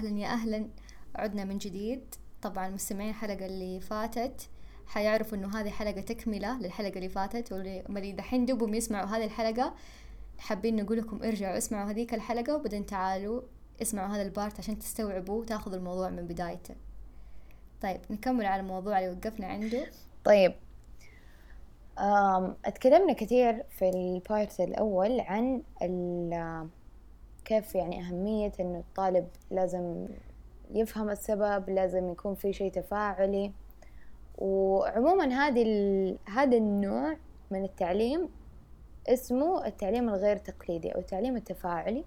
أهلا يا أهلا. عدنا من جديد. طبعا مستمعين الحلقة اللي فاتت حيعرفوا إنه هذه حلقة تكملة للحلقة اللي فاتت واللي دحين دوبهم يسمعوا هذه الحلقة. حابين نقول لكم ارجعوا اسمعوا هذيك الحلقة وبعدين تعالوا اسمعوا هذا ال part عشان تستوعبوا وتاخذوا الموضوع من بدايته. طيب نكمل على الموضوع اللي وقفنا عنده. طيب. اتكلمنا كثير في ال part الأول عن كيف يعني أهمية إنه الطالب لازم يفهم السبب لازم يكون في شيء تفاعلي. وعموما هذه هذا النوع من التعليم اسمه التعليم الغير تقليدي أو التعليم التفاعلي.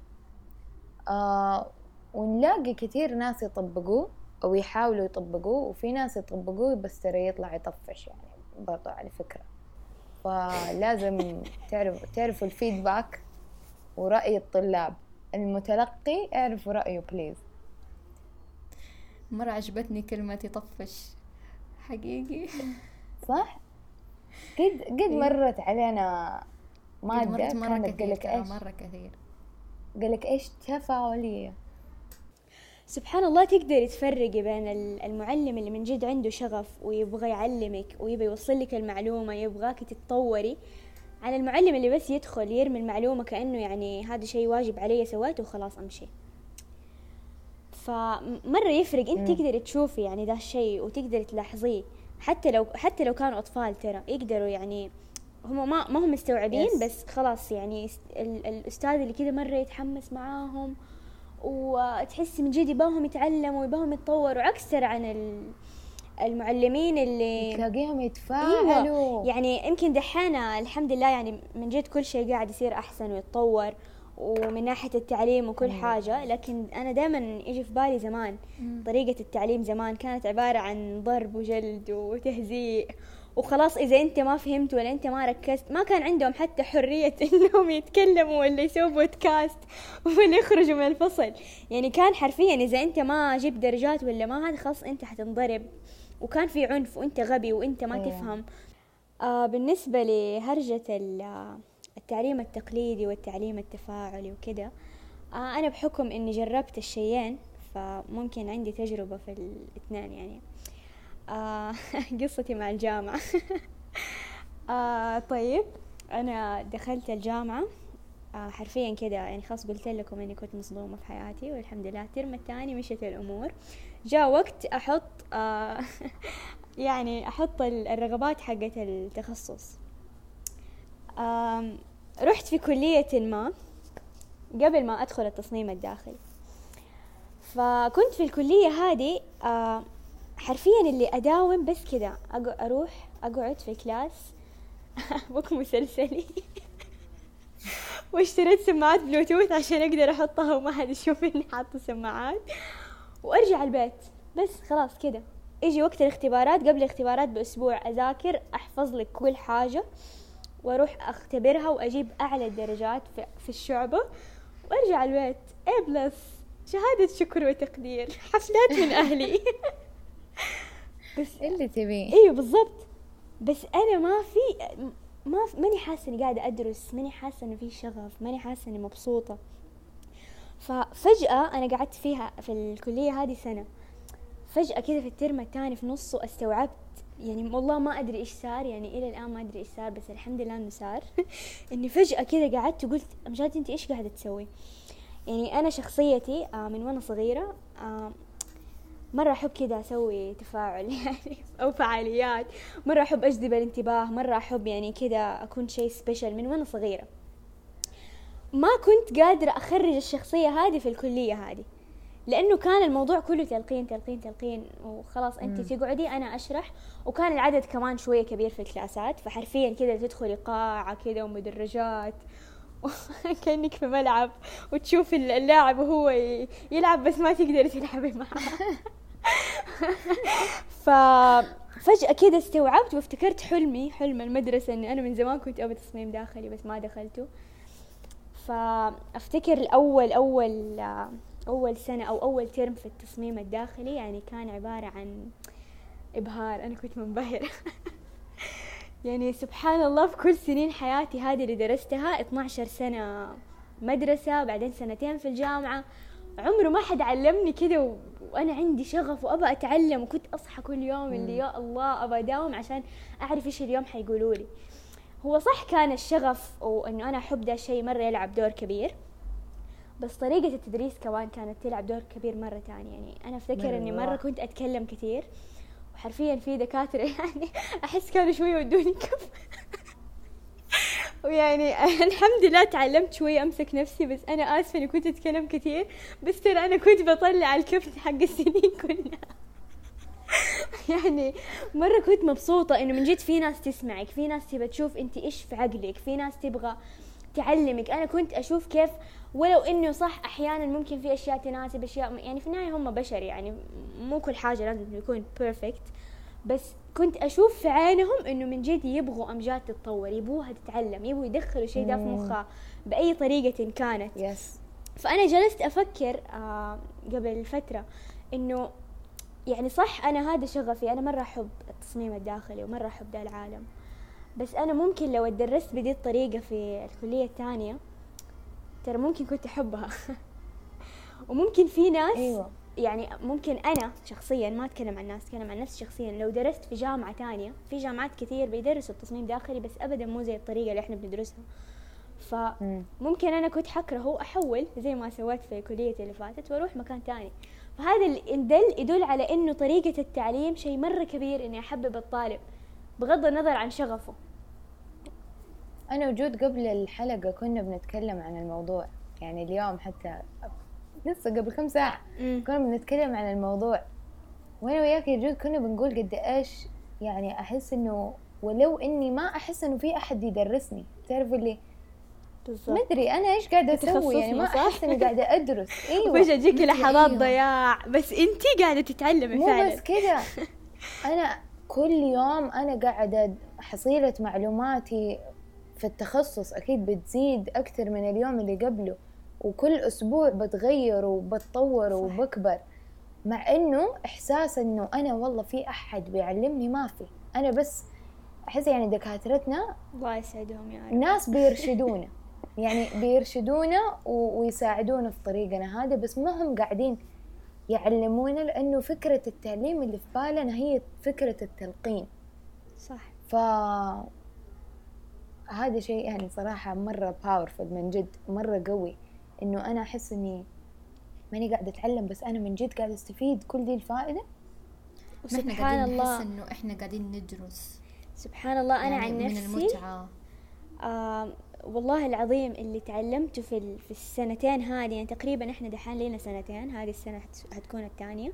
آه ونلاقي كثير ناس يطبقوه أو يحاولوا يطبقوه وفي ناس يطبقوه بس ترى يطلع يطفش يعني برضو على فكرة. فلازم تعرف تعرفوا الفيدباك ورأي الطلاب. المتلقي اعرفوا رأيه بليز مرة عجبتني كلمة يطفش. حقيقي. صح؟ قد قد إيه. مرت علينا مادة مرت مرة كانت قال لك إيش؟ مرة كثير. قال لك إيش؟ تفاعلية. سبحان الله تقدري تفرقي بين المعلم اللي من جد عنده شغف ويبغى يعلمك ويبغى يوصل لك المعلومة يبغاك تتطوري. عن المعلم اللي بس يدخل يرمي المعلومة كأنه يعني هذا شيء واجب علي سويته وخلاص أمشي. فمرة يفرق أنت تقدري تشوفي يعني ذا الشيء وتقدري تلاحظيه. حتى لو حتى لو كانوا أطفال ترى يقدروا يعني هم ما ما هم مستوعبين yes. بس خلاص يعني الأستاذ اللي كذا مرة يتحمس معاهم وتحسي من جد يباهم يتعلموا يباهم يتطوروا عكس ترى عن المعلمين اللي تلاقيهم يتفاعلوا. أيوة. يعني يمكن دحين الحمد لله يعني من جد كل شيء قاعد يصير أحسن ويتطور ومن ناحية التعليم وكل حاجة لكن أنا دائما يجي في بالي زمان طريقة التعليم زمان كانت عبارة عن ضرب وجلد وتهزيء. وخلاص إذا أنت ما فهمت ولا أنت ما ركزت ما كان عندهم حتى حرية إنهم يتكلموا ولا يسووا بودكاست ولا يخرجوا من الفصل. يعني كان حرفيا إذا أنت ما جبت درجات ولا ما هذا خلاص أنت حتنضرب. وكان في عنف وأنت غبي وأنت ما أيوة. تفهم. آه بالنسبة لهرجة التعليم التقليدي والتعليم التفاعلي وكده آه أنا بحكم إني جربت الشيئين فممكن عندي تجربة في الاثنين يعني. آه قصتي مع الجامعة. آه طيب أنا دخلت الجامعة آه حرفيا كده يعني خلاص قلت لكم إني كنت مصدومة في حياتي والحمد لله. الترم الثاني مشت الأمور. جاء وقت أحط آه يعني أحط الرغبات حقت التخصص. رحت في كلية ما قبل ما أدخل التصميم الداخلي. فكنت في الكلية هذه حرفيا اللي أداوم بس كذا أروح أقعد في class. بوك مسلسلي. واشتريت سماعات بلوتوث عشان أقدر أحطها وما حد يشوف إني حاطة سماعات. وأرجع البيت. بس خلاص كذا يجي وقت الاختبارات قبل الاختبارات بأسبوع أذاكر أحفظ لك كل حاجة وأروح أختبرها وأجيب أعلى الدرجات في الشعبة وأرجع البيت. A plus شهادة شكر وتقدير. حفلات من أهلي. بس اللي تبيه؟ أيوه بالضبط. بس أنا ما في ما ماني حاسة إني قاعدة أدرس ماني حاسة إنه في شغف ماني حاسة إني مبسوطة. ففجأة أنا قعدت فيها في الكلية هذه سنة. فجأة كذا في الترم الثاني في نصه استوعبت يعني والله ما أدري إيش صار يعني إلى الآن ما أدري إيش صار بس الحمد لله إنه صار. إني فجأة كذا قعدت وقلت أمجاد أنت إيش قاعدة تسوي؟ يعني أنا شخصيتي آه من وأنا صغيرة آه مرة أحب كذا أسوي تفاعل يعني أو فعاليات. مرة أحب أجذب الانتباه مرة أحب يعني كذا أكون شيء سبيشل من وأنا صغيرة. ما كنت قادرة أخرج الشخصية هذه في الكلية هذه لأنه كان الموضوع كله تلقين تلقين تلقين وخلاص أنت مم. تقعدي أنا أشرح. وكان العدد كمان شوية كبير في الكلاسات فحرفيا كذا تدخلي قاعة كذا ومدرجات كأنك في ملعب وتشوف اللاعب وهو يلعب بس ما تقدري تلعبي معاه ففجأة كذا استوعبت وافتكرت حلمي حلم المدرسة إني أنا من زمان كنت أبي تصميم داخلي بس ما دخلته. فأفتكر الأول أول أول سنة أو أول ترم في التصميم الداخلي يعني كان عبارة عن إبهار. أنا كنت منبهرة. يعني سبحان الله في كل سنين حياتي هذه اللي درستها 12 سنة مدرسة بعدين سنتين في الجامعة. عمره ما حد علمني كذا و... وأنا عندي شغف وابى أتعلم وكنت أصحى كل يوم اللي يا الله ابى أداوم عشان أعرف إيش اليوم حيقولوا لي هو صح كان الشغف وإنه أنا أحب ده الشيء مرة يلعب دور كبير بس طريقة التدريس كمان كانت تلعب دور كبير مرة تاني يعني أنا أفتكر إني مرة كنت أتكلم كثير وحرفيا في دكاترة يعني أحس كانوا شوي يودوني كف. ويعني الحمد لله تعلمت شوي أمسك نفسي بس أنا آسفة إني كنت أتكلم كثير بس ترى أنا كنت بطلع الكبت حق السنين كلها. يعني مرة كنت مبسوطة إنه من جد في ناس تسمعك في ناس تبى تشوف أنت إيش في عقلك في ناس تبغى تعلمك. أنا كنت أشوف كيف ولو إنه صح أحيانا ممكن في أشياء تناسب أشياء يعني في النهاية هم بشر يعني مو كل حاجة لازم يكون perfect بس كنت أشوف في عينهم إنه من جد يبغوا أمجاد تتطور يبغوها تتعلم يبغوا يدخلوا شيء ده في مخها بأي طريقة كانت. yes فأنا جلست أفكر آه قبل فترة إنه يعني صح أنا هذا شغفي أنا مرة أحب التصميم الداخلي ومرة أحب ده العالم. بس أنا ممكن لو اتدرست بدي الطريقة في الكلية الثانية ترى ممكن كنت أحبها. وممكن في ناس أيوة. يعني ممكن أنا شخصيا ما أتكلم عن الناس أتكلم عن نفسي شخصيا. لو درست في جامعة ثانية في جامعات كثير بيدرسوا التصميم داخلي بس ابدا مو زي الطريقة اللي إحنا بندرسها. فممكن أنا كنت حكره وأحول زي ما سويت في كليتي اللي فاتت وأروح مكان ثاني. فهذا الدل يدل على إنه طريقة التعليم شيء مرة كبير إني أحبب الطالب بغض النظر عن شغفه أنا وجود قبل الحلقة كنا بنتكلم عن الموضوع يعني اليوم حتى لسه قبل كم ساعة مم. كنا بنتكلم عن الموضوع وأنا وياك يا جود كنا بنقول قد إيش يعني أحس إنه ولو إني ما أحس إنه في أحد يدرسني تعرف اللي ما أدري أنا إيش قاعدة أسوي؟ يعني ما تخصصنا، صح؟ أحس إني قاعدة أدرس. أيوة. وفجأة تجيك مثل لحظات أيوه. ضياع. بس أنتي قاعدة تتعلمي مو فعلا. بس كذا أنا كل يوم أنا قاعدة حصيلة معلوماتي في التخصص. أكيد بتزيد أكثر من اليوم اللي قبله. وكل أسبوع بتغير وبتطور وبكبر. مع إنه إحساس إنه أنا والله في أحد بيعلمني ما في. أنا بس أحس يعني دكاترتنا الله يسعدهم يا رب. ناس بيرشدونا. يعني بيرشدونا ويساعدونا في طريقنا هذا بس ما هم قاعدين يعلمونا لأنه فكرة التعليم اللي في بالنا هي فكرة التلقين. صح. ف هذا شيء يعني صراحة مرة باورفul من جد مرة قوي إنه أنا أحس إني ماني قاعدة أتعلم بس أنا من جد قاعدة أستفيد كل دي وسبحان قاعدين الله. نحس إنه إحنا قاعدين ندرس. سبحان الله. أنا يعني عن من نفسي المتعة. آه والله العظيم اللي تعلمته في في السنتين هذه يعني تقريبا إحنا دحين لنا سنتين هذه السنة حت- حتكون الثانية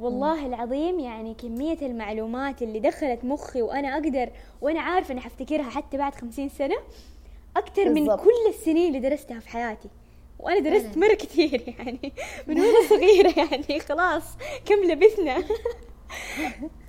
والله العظيم يعني كمية المعلومات اللي دخلت مخي وأنا أقدر وأنا عارفة إني حفتكرها حتى بعد خمسين سنة أكتر من. كل السنين اللي درستها في حياتي وأنا درست. مرة كثير يعني من وأنا صغيرة يعني خلاص كم لبثنا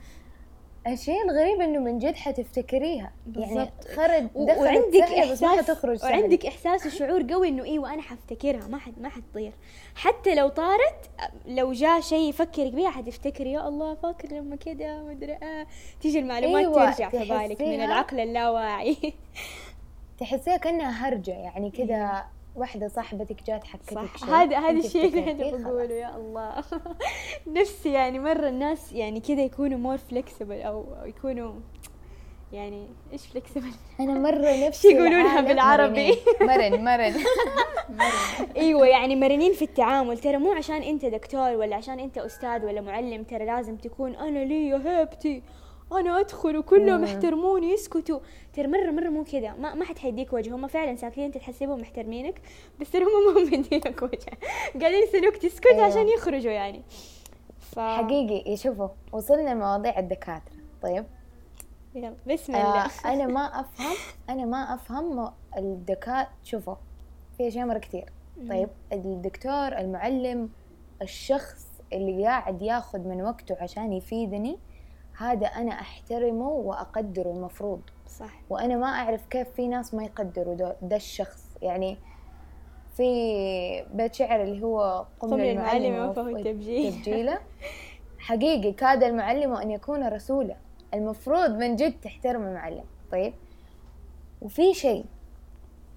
الشيء الغريب إنه من جد حتفتكريها. يعني. خرج دخلت وعندك بس ما احساس حتخرج سهل وعندك إحساس وشعور قوي إنه إيوه أنا حفتكرها ما حد ما حتطير. حتى لو طارت لو جاء شيء يفكرك بيها حتفتكر يا الله فاكر لما كده مدري آه. تيجي المعلومات أيوة، ترجع في بالك من العقل اللاواعي. تحسيها كأنها هرجة يعني كذا واحدة صاحبتك جات حكتك صح. هذا هذا الشيء اللي أنا. بقوله يا الله. نفسي يعني مرة الناس يعني كذا يكونوا more flexible أو أو يكونوا يعني إيش flexible أنا مرة نفسي يقولونها بالعربي؟ مرن مرن. إيوه يعني مرنين في التعامل. ترى مو عشان أنت دكتور ولا عشان أنت أستاذ ولا معلم ترى لازم تكون أنا لي هيبتي أنا أدخل وكلهم. يحترموني يسكتوا ترى مره مرة مو كذا. ما ما حد حيديك وجه هم فعلا ساكتين أنت تحسبهم محترمينك بس ترى هم ما مدينك وجه قاعدين يسألوك تسكت أيوة. عشان يخرجوا يعني. ف حقيقي. شوفوا وصلنا لمواضيع الدكاترة. طيب؟ يلا بسم آه الله. أنا ما أفهم أنا ما أفهم الدكاترة شوفوا في أشياء مرة كتير طيب الدكتور المعلم الشخص اللي قاعد ياخذ من وقته عشان يفيدني هذا أنا أحترمه وأقدره المفروض. صح. وأنا ما أعرف كيف في ناس ما يقدروا ده, الشخص. يعني في بيت شعر اللي هو قم للمعلم وفه وفه التبجيل. تبجيله. حقيقي كاد المعلم أن يكون رسولا. المفروض من جد تحترم المعلم. طيب؟ وفي شيء.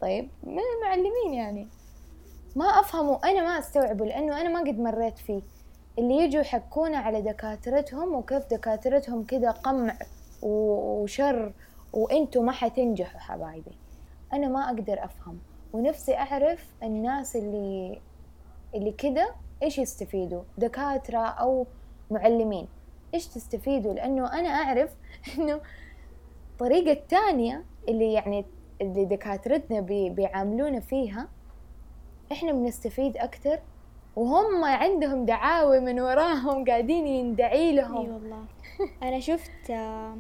طيب؟ من المعلمين يعني. ما أفهمه. أنا ما أستوعبه لأنه أنا ما قد مريت فيه. اللي يجوا يحكونا على دكاترتهم وكيف دكاترتهم كذا قمع وشر وإنتوا ما حتنجحوا حبايبي. أنا ما أقدر أفهم ونفسي أعرف الناس اللي اللي كذا إيش يستفيدوا دكاترة أو معلمين. إيش تستفيدوا؟ لأنه أنا أعرف إنه الطريقة الثانية اللي يعني اللي دكاترتنا بي بيعاملونا فيها إحنا بنستفيد أكتر وهم عندهم دعاوي من وراهم قاعدين يندعي أي لهم والله. أنا شفت آه،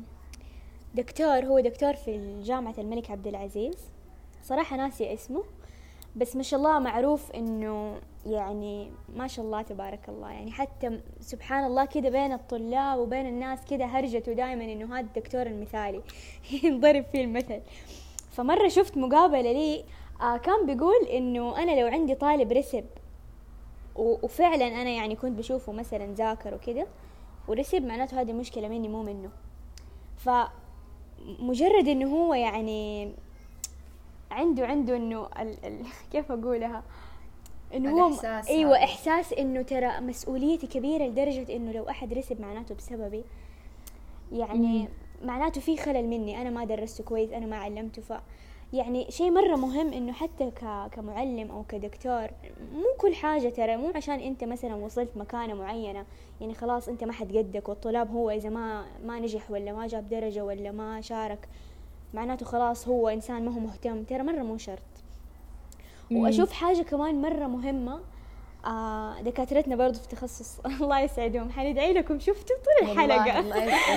دكتور هو دكتور في جامعة الملك عبد العزيز. صراحة ناسي اسمه بس ما شاء الله معروف إنه يعني ما شاء الله تبارك الله. يعني حتى سبحان الله كده بين الطلاب وبين الناس كده هرجته دائما إنه هذا الدكتور المثالي. ينضرب فيه المثل. فمرة شفت مقابلة لي آه كان بيقول إنه أنا لو عندي طالب رسب وفعلا أنا يعني كنت بشوفه مثلا ذاكر وكده ورسب معناته هذه مشكلة مني مو منه. فمجرد إنه هو يعني عنده عنده إنه ال ال كيف أقولها؟ إنه هو أيوه. إحساس إنه ترى مسؤوليتي كبيرة لدرجة إنه لو أحد رسب معناته بسببي يعني معناته في خلل مني. أنا ما درسته كويس أنا ما علمته ف يعني شيء مرة مهم إنه حتى ك... كمعلم أو كدكتور مو كل حاجة ترى مو عشان أنت مثلا وصلت مكانة معينة يعني خلاص أنت ما حد قدك والطلاب هو إذا ما ما نجح ولا ما جاب درجة ولا ما شارك معناته خلاص هو إنسان ما هو مهتم ترى مرة مو شرط. وأشوف حاجة كمان مرة مهمة آه دكاترتنا برضو في تخصص الله يسعدهم حندعي لكم شفتوا طول الحلقة.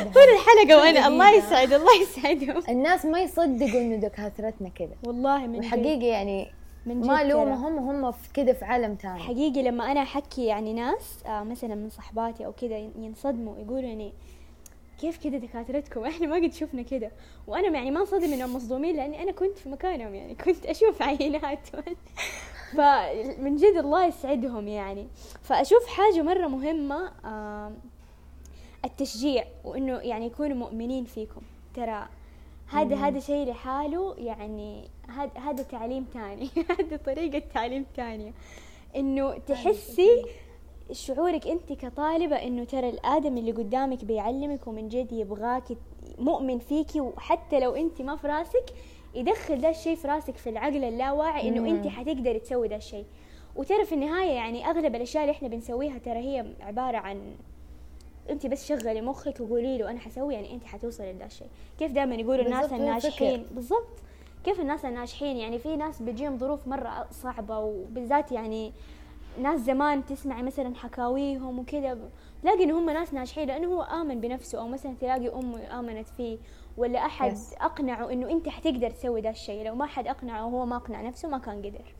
طول الحلقة وأنا الله. يسعد الله يسعدهم الناس ما يصدقوا إنه دكاترتنا كذا والله من وحقيقي يعني من ما ترى. لومهم هم في كذا في عالم ثاني حقيقي لما أنا أحكي يعني ناس آه مثلا من صحباتي أو كذا ينصدموا يقولوا يعني كيف كذا دكاترتكم؟ إحنا ما قد شفنا كذا وأنا يعني ما انصدم إنهم مصدومين لأني أنا كنت في مكانهم يعني. كنت أشوف عينات فمن جد الله يسعدهم يعني. فأشوف حاجة مرة مهمة التشجيع وإنه يعني يكونوا مؤمنين فيكم. ترى هذا هذا شيء لحاله يعني هذا هذا تعليم تاني. هذا طريقة تعليم تانية. إنه تحسي شعورك أنت كطالبة إنه ترى الآدم اللي قدامك بيعلمك ومن جد يبغاك مؤمن فيكي وحتى لو أنت ما في راسك يدخل ده الشيء في راسك في العقل اللاواعي إنه أنت حتقدري تسوي ده الشيء. وترى في النهاية يعني أغلب الأشياء اللي إحنا بنسويها ترى هي عبارة عن أنت بس شغلي مخك وقولي له أنا حسوي يعني أنت حتوصلي لده الشيء. كيف دائما يقولوا الناس الناجحين؟ بالضبط. كيف الناس الناجحين؟ يعني في ناس بتجيهم ظروف مرة صعبة وبالذات يعني ناس زمان تسمعي مثلا حكاويهم وكذا تلاقي انه هم ناس ناجحين لأنه هو آمن بنفسه أو مثلا تلاقي أمه آمنت فيه ولا أحد Yes. أقنعه إنه أنت حتقدر تسوي ده الشيء لو ما حد أقنعه وهو ما أقنع نفسه ما كان قدر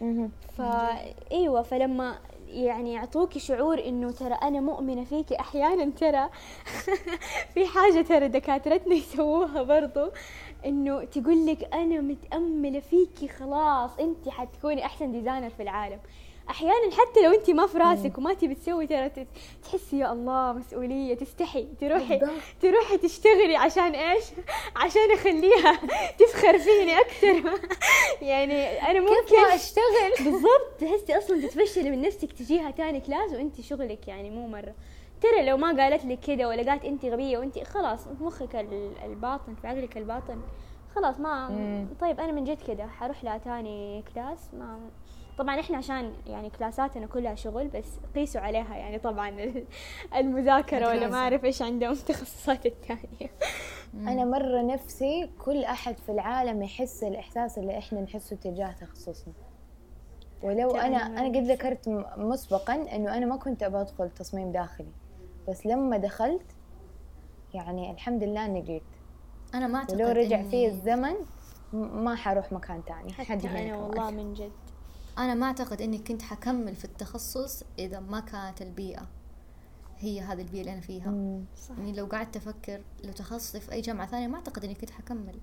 مهم. فايوه فلما يعني يعطوكي شعور إنه ترى أنا مؤمنة فيكي أحيانا ترى في حاجة ترى دكاترتنا يسووها برضو إنه تقول لك أنا متأملة فيكي خلاص أنت حتكوني أحسن ديزاينر في العالم أحيانا حتى لو انت ما في راسك وما تبي تسوي ترى تحسي يا الله مسؤولية تستحي تروحي. تروحي تشتغلي عشان إيش؟ عشان أخليها تفخر فيني أكثر. يعني أنا ممكن كيف ما أشتغل؟ بالضبط. تحسي أصلا تتفشلي من نفسك تجيها تاني class وانت شغلك يعني مو مرة. ترى لو ما قالت لك كده ولا قالت انت غبية وانت خلاص في مخك ال- الباطن في عقلك الباطن خلاص ما. طيب أنا من جد كده حروح لها تاني class؟ ما طبعا إحنا عشان يعني كلاساتنا كلها شغل بس قيسوا عليها يعني طبعا ال- المذاكرة ولا ما. أعرف إيش عندهم التخصصات الثانية. أنا مرة نفسي كل أحد في العالم يحس الإحساس اللي إحنا نحسه تجاه تخصصنا. ولو أنا أنا أنا قد ذكرت مسبقا إنه أنا ما كنت أبغى أدخل تصميم داخلي. بس لما دخلت يعني الحمد لله اني جيت أنا ما أعتقد ولو رجع إني- فيه الزمن ما حروح مكان تاني حتى أنا. والله من جد. أنا ما أعتقد إني كنت حكمل في التخصص إذا ما كانت البيئة هي هذه البيئة اللي أنا فيها. مم. صح. يعني لو قعدت أفكر لو تخصصي في أي جامعة ثانية ما أعتقد إني كنت حكمل.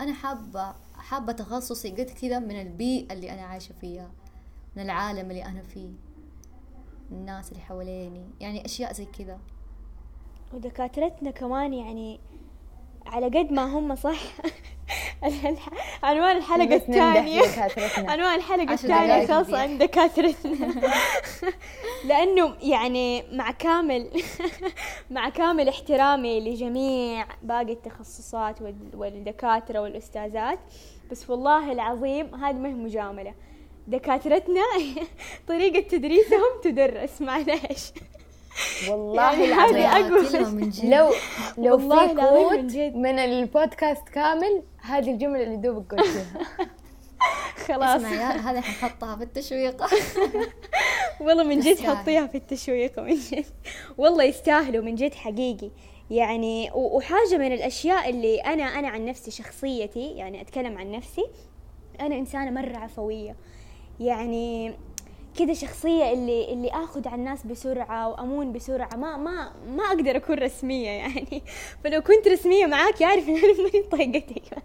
أنا حابة حابة تخصصي قد كذا من البيئة اللي أنا عايشة فيها من العالم اللي أنا فيه من الناس اللي حواليني يعني أشياء زي كذا. ودكاترتنا كمان يعني على قد ما هم صح. عنوان الحلقة الثانية. عنوان الحلقة الثانية خاصة مديح. عن دكاترتنا لأنه يعني مع كامل مع كامل احترامي لجميع باقي التخصصات وال- والدكاترة والأستاذات بس والله العظيم هذه ما هي مجاملة دكاترتنا طريقة تدريسهم تدرس معليش والله يعني العظيم. هذه من جد. لو لو في من كوت جد. من البودكاست كامل هذه الجملة اللي دوبك قلتيها خلاص. اسمع يا هذا حنحطها في التشويق. والله من جد. حطيها في التشويق من جد. والله يستاهلوا من جد حقيقي. يعني وحاجة من الأشياء اللي أنا أنا عن نفسي شخصيتي يعني أتكلم عن نفسي أنا إنسانة مرة عفوية. يعني كذا شخصية اللي اللي آخذ على الناس بسرعة وأمون بسرعة. ما ما ما أقدر أكون رسمية يعني. فلو كنت رسمية معاك يعرف إن أنا ماني طايقتك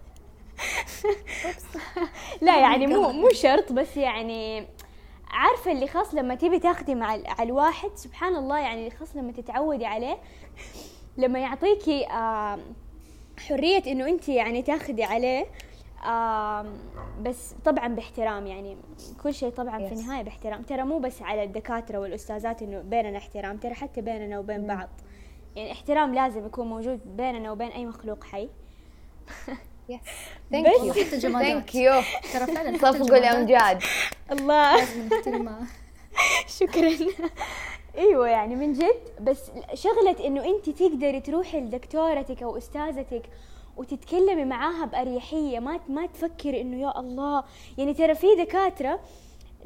لا يعني مو مو شرط بس يعني عارفة اللي خاص لما تبي تاخدي مع على الواحد سبحان الله يعني اللي خاص لما تتعودي عليه لما يعطيكي آم، حرية إنه انت يعني تاخدي عليه بس طبعا باحترام يعني كل شيء طبعا في Yes. النهاية باحترام. ترى مو بس على الدكاترة والأستاذات إنه بيننا احترام ترى حتى بيننا وبين بعض. يعني احترام لازم يكون موجود بيننا وبين أي مخلوق حي. thank you thank you ترى فعلا صفقوا لأمجاد الله. لازم نحترمها. شكرا. إيوه يعني من جد بس شغلة إنه أنت تقدري تروحي لدكتورتك أو أستاذتك وتتكلمي معاها بأريحية ما ما تفكري إنه يا الله. يعني ترى في دكاترة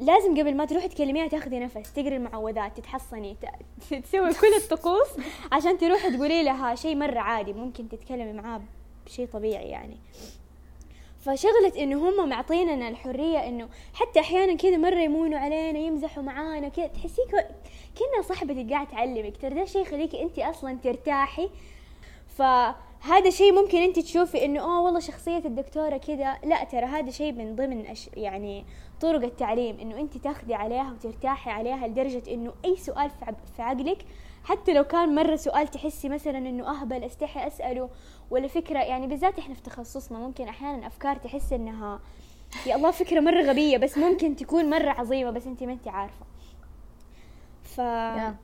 لازم قبل ما تروحي تكلميها تاخذي نفس تقري المعوذات تتحصني تسوي كل الطقوس عشان تروحي تقولي لها شيء مرة عادي ممكن تتكلمي معاه بشيء طبيعي يعني. فشغلة إنه هم معطيننا الحرية إنه حتى أحيانا كذا مرة يمونوا علينا يمزحوا معانا كذا تحسيك كأنها صاحبتك قاعد تعلمك ترى ده شيء يخليكي انت أصلا ترتاحي. فهذا شيء ممكن انت تشوفي انه اوه والله شخصية الدكتورة كذا لا ترى هذا شيء من ضمن أش... يعني طرق التعليم انه انت تاخذي عليها وترتاحي عليها لدرجة انه أي سؤال في, عب... في عقلك حتى لو كان مرة سؤال تحسي مثلا إنه اهبل أستحي أسأله. ولا فكرة يعني بالذات إحنا في تخصصنا ممكن أحيانا أفكار تحس إنها يا الله فكرة مرة غبية بس ممكن تكون مرة عظيمة بس أنت ما أنت عارفة. ف يا.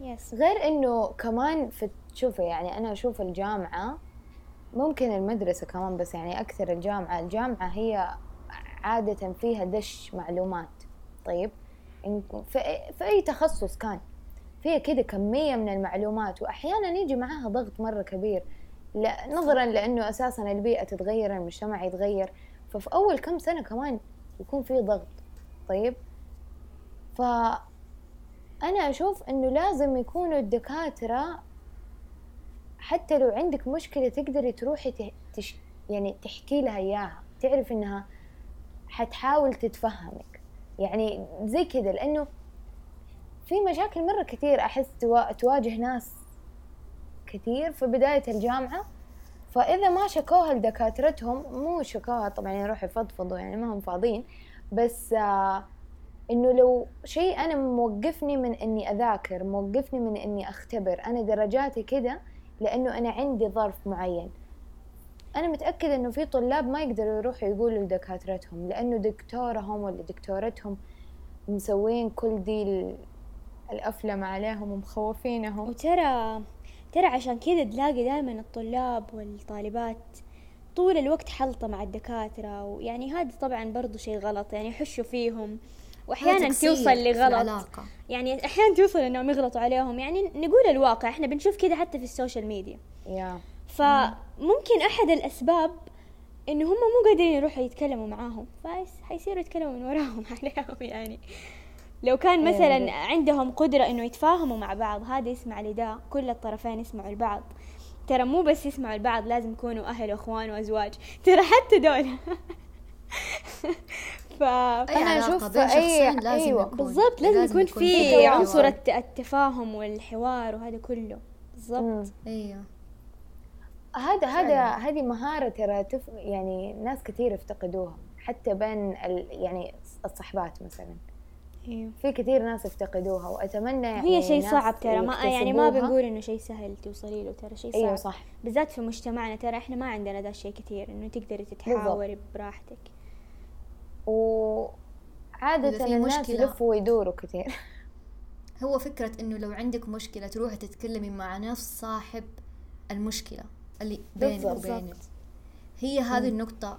يس غير إنه كمان في شوفي يعني أنا أشوف الجامعة ممكن المدرسة كمان بس يعني أكثر الجامعة الجامعة هي عادة فيها دش معلومات. طيب في, أي تخصص كان فيها كده كمية من المعلومات وأحيانا يجي معاها ضغط مرة كبير. لا نظرا لأنه أساسا البيئة تتغير المجتمع يتغير ففي أول كم سنة كمان يكون في ضغط. طيب ف أنا أشوف إنه لازم يكونوا الدكاترة حتى لو عندك مشكلة تقدري تروحي تش يعني تحكي لها إياها تعرف إنها حتحاول تتفهمك. يعني زي كذا لأنه في مشاكل مرة كثير أحس توا- تواجه ناس كثير في بداية الجامعة. فإذا ما شكوها لدكاترتهم مو شكوها طبعا يروحوا يفضفضوا يعني ما هم فاضيين. بس آه إنه لو شيء أنا موقفني من إني أذاكر موقفني من إني أختبر أنا درجاتي كذا لأنه أنا عندي ظرف معين. أنا متأكدة إنه في طلاب ما يقدروا يروحوا يقولوا لدكاترتهم لأنه دكتورهم ولا دكتورتهم مسوين كل دي ال- الأفلام عليهم ومخوفينهم. وترى ترى عشان كذا تلاقي دائما الطلاب والطالبات طول الوقت حلطمة مع الدكاترة ويعني هذا طبعا برضو شيء غلط يعني يحشوا فيهم. وأحيانا توصل لغلط. يعني أحيانا توصل إنهم يغلطوا عليهم. يعني نقول الواقع إحنا بنشوف كذا حتى في السوشيال ميديا. يا. فممكن أحد الأسباب انه هم مو قادرين يروحوا يتكلموا معاهم. فحيصيروا يتكلموا من وراهم عليهم يعني. لو كان إيه مثلا. عندهم قدرة إنه يتفاهموا مع بعض هذا يسمع لده. كل الطرفين يسمعوا لبعض ترى مو بس يسمعوا لبعض لازم يكونوا أهل واخوان وأزواج. ترى حتى دول. ف أي أنا علاقة أشوف بين أي- شخصين لازم أيوة، يكون بالضبط لازم يكون في عنصر التفاهم والحوار وهذا كله. بالضبط. أيوه. هذا هذا. هذه مهارة ترى تف... يعني ناس كثير يفتقدوها حتى بين ال... يعني الصحبات مثلا. أيوه في كثير ناس يفتقدوها وأتمنى يعني هي شيء صعب ترى ما يعني ما. بنقول إنه شيء سهل توصلي له ترى شيء صعب. أيوه صح. بالذات في مجتمعنا ترى إحنا ما عندنا ذا الشيء كثير إنه تقدري تتحاوري براحتك. وعادة الناس مشكلة- يلفوا ويدوروا كثير هو فكرة إنه لو عندك مشكلة تروحي تتكلمي مع نفس صاحب المشكلة اللي بينك. وبينك. هي هذه النقطة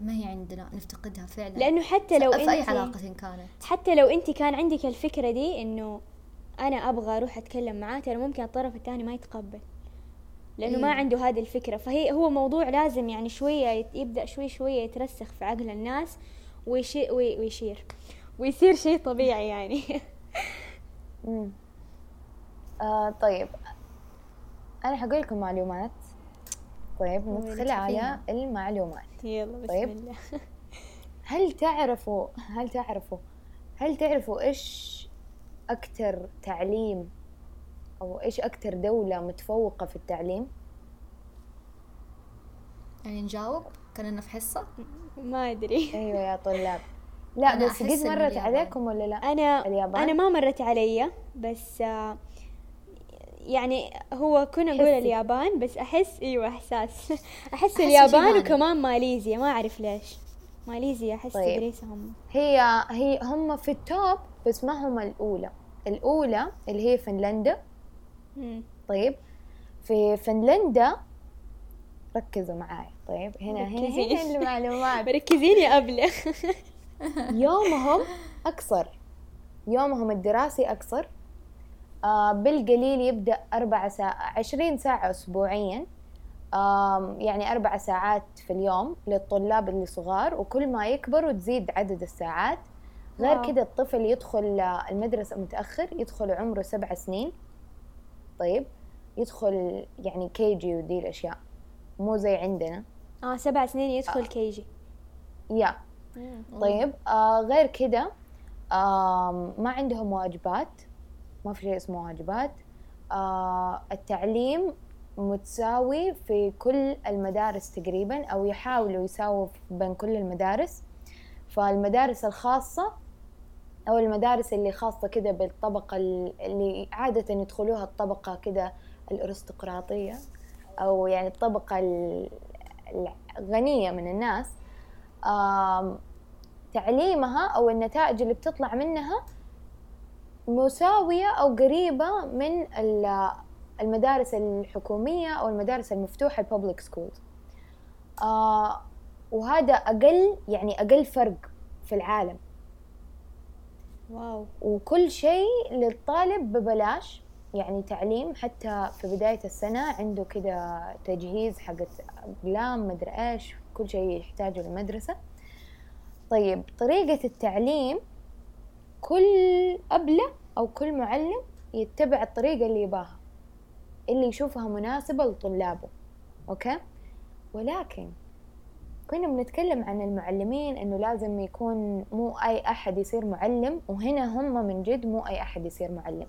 ما هي عندنا نفتقدها فعلا. لأنه حتى لو في أي انت علاقة كانت. حتى لو انت كان عندك الفكرة دي إنه أنا أبغى أروح أتكلم معاه ترى ممكن الطرف الثاني ما يتقبل. لأنه ما إيه. عنده هذه الفكرة. فهي هو موضوع لازم يعني شوية يبدأ شوي شوية يترسخ في عقل الناس. ويشي وي- ويشير. ويصير شيء طبيعي يعني. مم. آه طيب. أنا حقول لكم معلومات. طيب ندخل على. المعلومات. يلا بسم طيب. الله. هل تعرفوا هل تعرفوا هل تعرفوا إيش أكثر تعليم أو إيش أكثر دولة متفوقة في التعليم؟ يعني نجاوب؟ كاننا في حصة ما أدري أيوه يا طلاب لا بس أحس قد مرت. عليكم ولا لا أنا اليابان؟ أنا ما مرت علي بس آه، يعني هو كنا نقول. اليابان بس أحس إيوه إحساس أحس شي اليابان. وكمان ماليزيا ما أعرف ليش ماليزيا أحس طيب. تدريسهم هي هي هم في التوب بس ما هم الأولى الأولى اللي هي فنلندا مم. طيب في فنلندا ركزوا معاي طيب هنا هنا. هنا المعلومات. مركزين يا أبلة. يومهم أقصر. يومهم الدراسي أقصر. آه بالقليل يبدأ أربع ساعة عشرين ساعة أسبوعيا. آم يعني أربع ساعات في اليوم للطلاب اللي صغار وكل ما يكبروا تزيد عدد الساعات. غير. كده الطفل يدخل آه، المدرسة متأخر يدخل عمره سبع سنين. طيب يدخل يعني كيجي ودي الأشياء. مو زي عندنا. آه سبع سنين يدخل كيجي يا. طيب آه غير كده آه ما عندهم واجبات. ما في شيء اسمه واجبات. آه التعليم متساوي في كل المدارس تقريبا أو يحاولوا يساووا بين كل المدارس. فالمدارس الخاصة أو المدارس اللي خاصة كده بالطبقة ال- اللي عادة يدخلوها الطبقة كده الأرستقراطية أو يعني الطبقة ال- الغنية من الناس تعليمها أو النتائج اللي بتطلع منها مساوية أو قريبة من ال- المدارس الحكومية أو المدارس المفتوحة الببليك سكولز وهذا أقل يعني أقل فرق في العالم. واو. وكل شيء للطالب ببلاش. يعني تعليم حتى في بداية السنة عنده كده تجهيز حق أقلام مدري إيش كل شيء يحتاجه للمدرسة. طيب طريقة التعليم كل أبلة أو كل معلم يتبع الطريقة اللي يباها اللي يشوفها مناسبة لطلابه Okay؟ ولكن كنا بنتكلم عن المعلمين إنه لازم يكون مو أي أحد يصير معلم وهنا هم من جد مو أي أحد يصير معلم.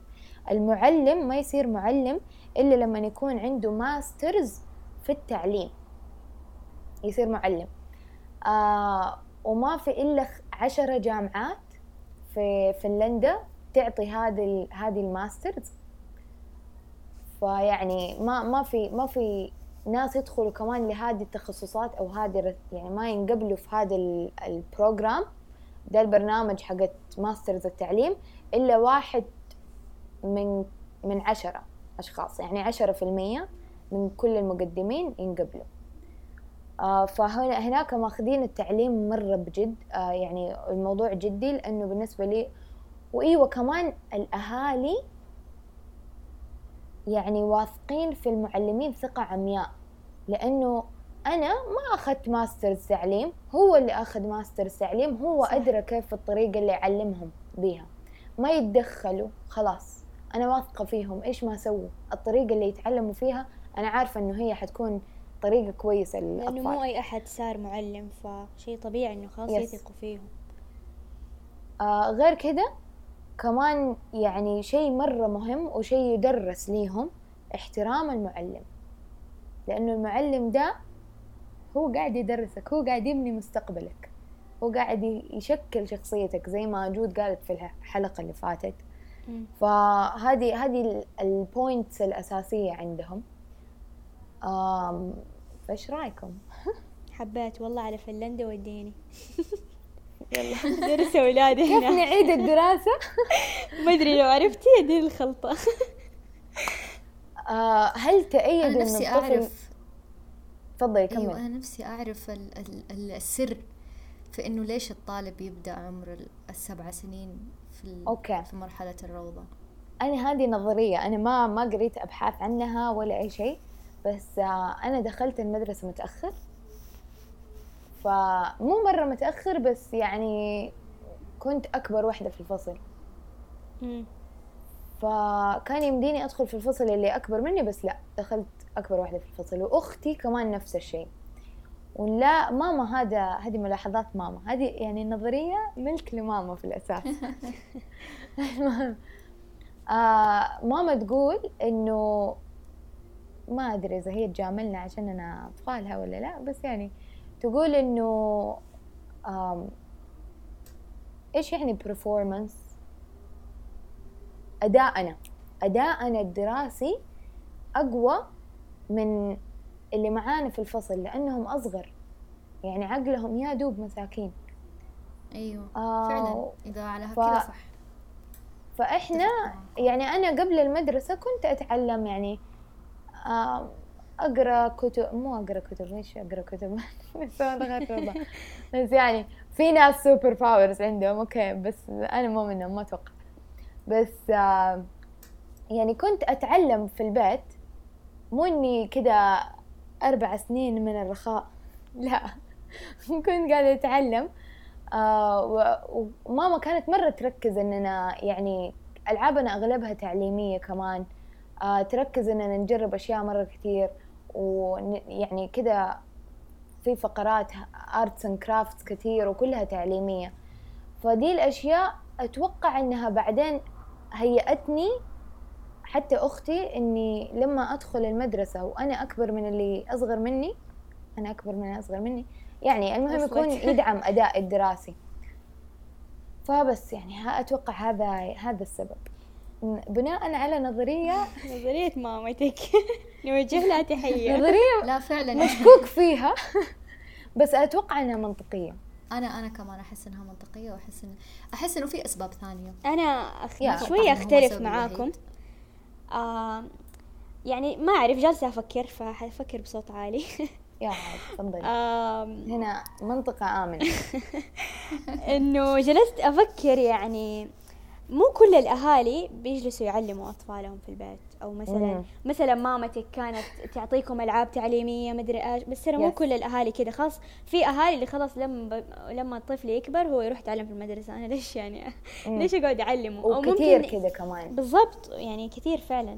المعلم ما يصير معلم إلا لما يكون عنده masters في التعليم. يصير معلم. آه وما في إلا خ- عشرة جامعات في فنلندا تعطي هذه هذه ال masters فيعني ما ما في ما في ناس يدخلوا كمان لهذه التخصصات أو هذه يعني ما ينقبلوا في هذا ال- ال program ده البرنامج حقت masters التعليم. إلا واحد من من عشرة أشخاص. يعني عشرة في المية من كل المقدمين ينقبلوا. آه فهنا هناك ماخذين التعليم مرة بجد آه يعني الموضوع جدي لأنه بالنسبة لي وإيوه كمان الأهالي يعني واثقين في المعلمين ثقة عمياء. لأنه أنا ما أخذت masters تعليم هو اللي أخذ masters تعليم هو صح. أدرى كيف الطريقة اللي يعلمهم بيها. ما يتدخلوا خلاص. أنا واثقة فيهم إيش ما سووا الطريقة اللي يتعلموا فيها أنا عارفة إنه هي حتكون طريقة كويسة لأنه للأطفال مو أي أحد صار معلم فشيء طبيعي إنه خلاص. يثقوا فيهم آه غير كده كمان يعني شيء مرة مهم وشيء يدرس ليهم احترام المعلم لأنه المعلم ده هو قاعد يدرسك هو قاعد يبني مستقبلك هو قاعد يشكل شخصيتك زي ما جود قالت في الحلقة اللي فاتت. فهذه هذه ال points الأساسية عندهم. آم، فايش رأيكم؟ حبيت والله على فنلندا وديني. يلا. درس أولادي كيف هنا نعيد الدراسة؟ ما أدري لو عرفتي ادير الخلطة. آه هل تأيد أنا إن نفسي الطفل أعرف. تفضلي أيوه كمل أنا نفسي أعرف ال ال ال السر في إنه ليش الطالب يبدأ عمر ال- السبع سنين في أوكي. في مرحلة الروضة أنا هذه نظرية أنا ما ما قريت أبحاث عنها ولا أي شيء بس آه أنا دخلت المدرسة متأخر فمو مرة متأخر بس يعني كنت أكبر واحدة في الفصل. فكان يمديني أدخل في الفصل اللي أكبر مني بس لا دخلت أكبر واحدة في الفصل وأختي كمان نفس الشيء ولا ماما هذا هذه ملاحظات ماما. هذه يعني نظرية ملك لماما في الأساس. المهم آه ماما تقول إنه ما أدري إذا هي تجاملنا عشاننا أطفالها ولا لا بس يعني تقول إنه آم، إيش يعني performance أداءنا. أداءنا الدراسي أقوى من اللي معانا في الفصل لأنهم أصغر. يعني عقلهم يا دوب مساكين. أيوه آه، فعلا إذا على ف- كذا صح. فإحنا يعني أنا قبل المدرسة كنت أتعلم يعني آم، أقرأ كتب مو أقرأ كتب ليش أقرأ كتب؟ بس يعني في ناس super powers عندهم okay بس أنا مو منهم ما أتوقع. بس آم، يعني كنت أتعلم في البيت مو إني كده أربع سنين من الرخاء. لا كنت قاعدة أتعلم. آه وماما كانت مرة تركز إننا يعني ألعابنا أغلبها تعليمية كمان. آه تركز إننا نجرب أشياء مرة كتير ويعني كده في فقرات arts and crafts كتير وكلها تعليمية. فدي الأشياء أتوقع إنها بعدين هيأتني حتى أختي إني لما أدخل المدرسة وأنا أكبر من اللي أصغر مني أنا أكبر من اللي أصغر مني يعني المهم. يكون يدعم أداء الدراسي فبس يعني ها- أتوقع هذا هذا السبب. بناء على نظرية نظرية مامتك. نوجه لها تحية. نظرية لا فعلا. مشكوك فيها. بس أتوقع أنها منطقية. أنا أنا كمان أحس إنها منطقية وأحس إن أحس إنه في أسباب ثانية. أنا أخ... أختلف السبب معاكم. آه يعني ما أعرف جالسة أفكر فحفكر بصوت عالي. يا تفضلي. هنا منطقة آمنة. إنه جلست أفكر يعني مو كل الأهالي بيجلسوا يعلموا أطفالهم في البيت. أو مثلا مم. مثلا مامتك كانت تعطيكم ألعاب تعليمية مدري إيش بس ترى مو Yes. كل الأهالي كذا. خلاص في أهالي اللي خلاص لما لما الطفل يكبر هو يروح يتعلم في المدرسة. أنا ليش يعني مم. ليش أقعد أعلمه؟ وكثير كذا كمان. بالضبط يعني كثير فعلا.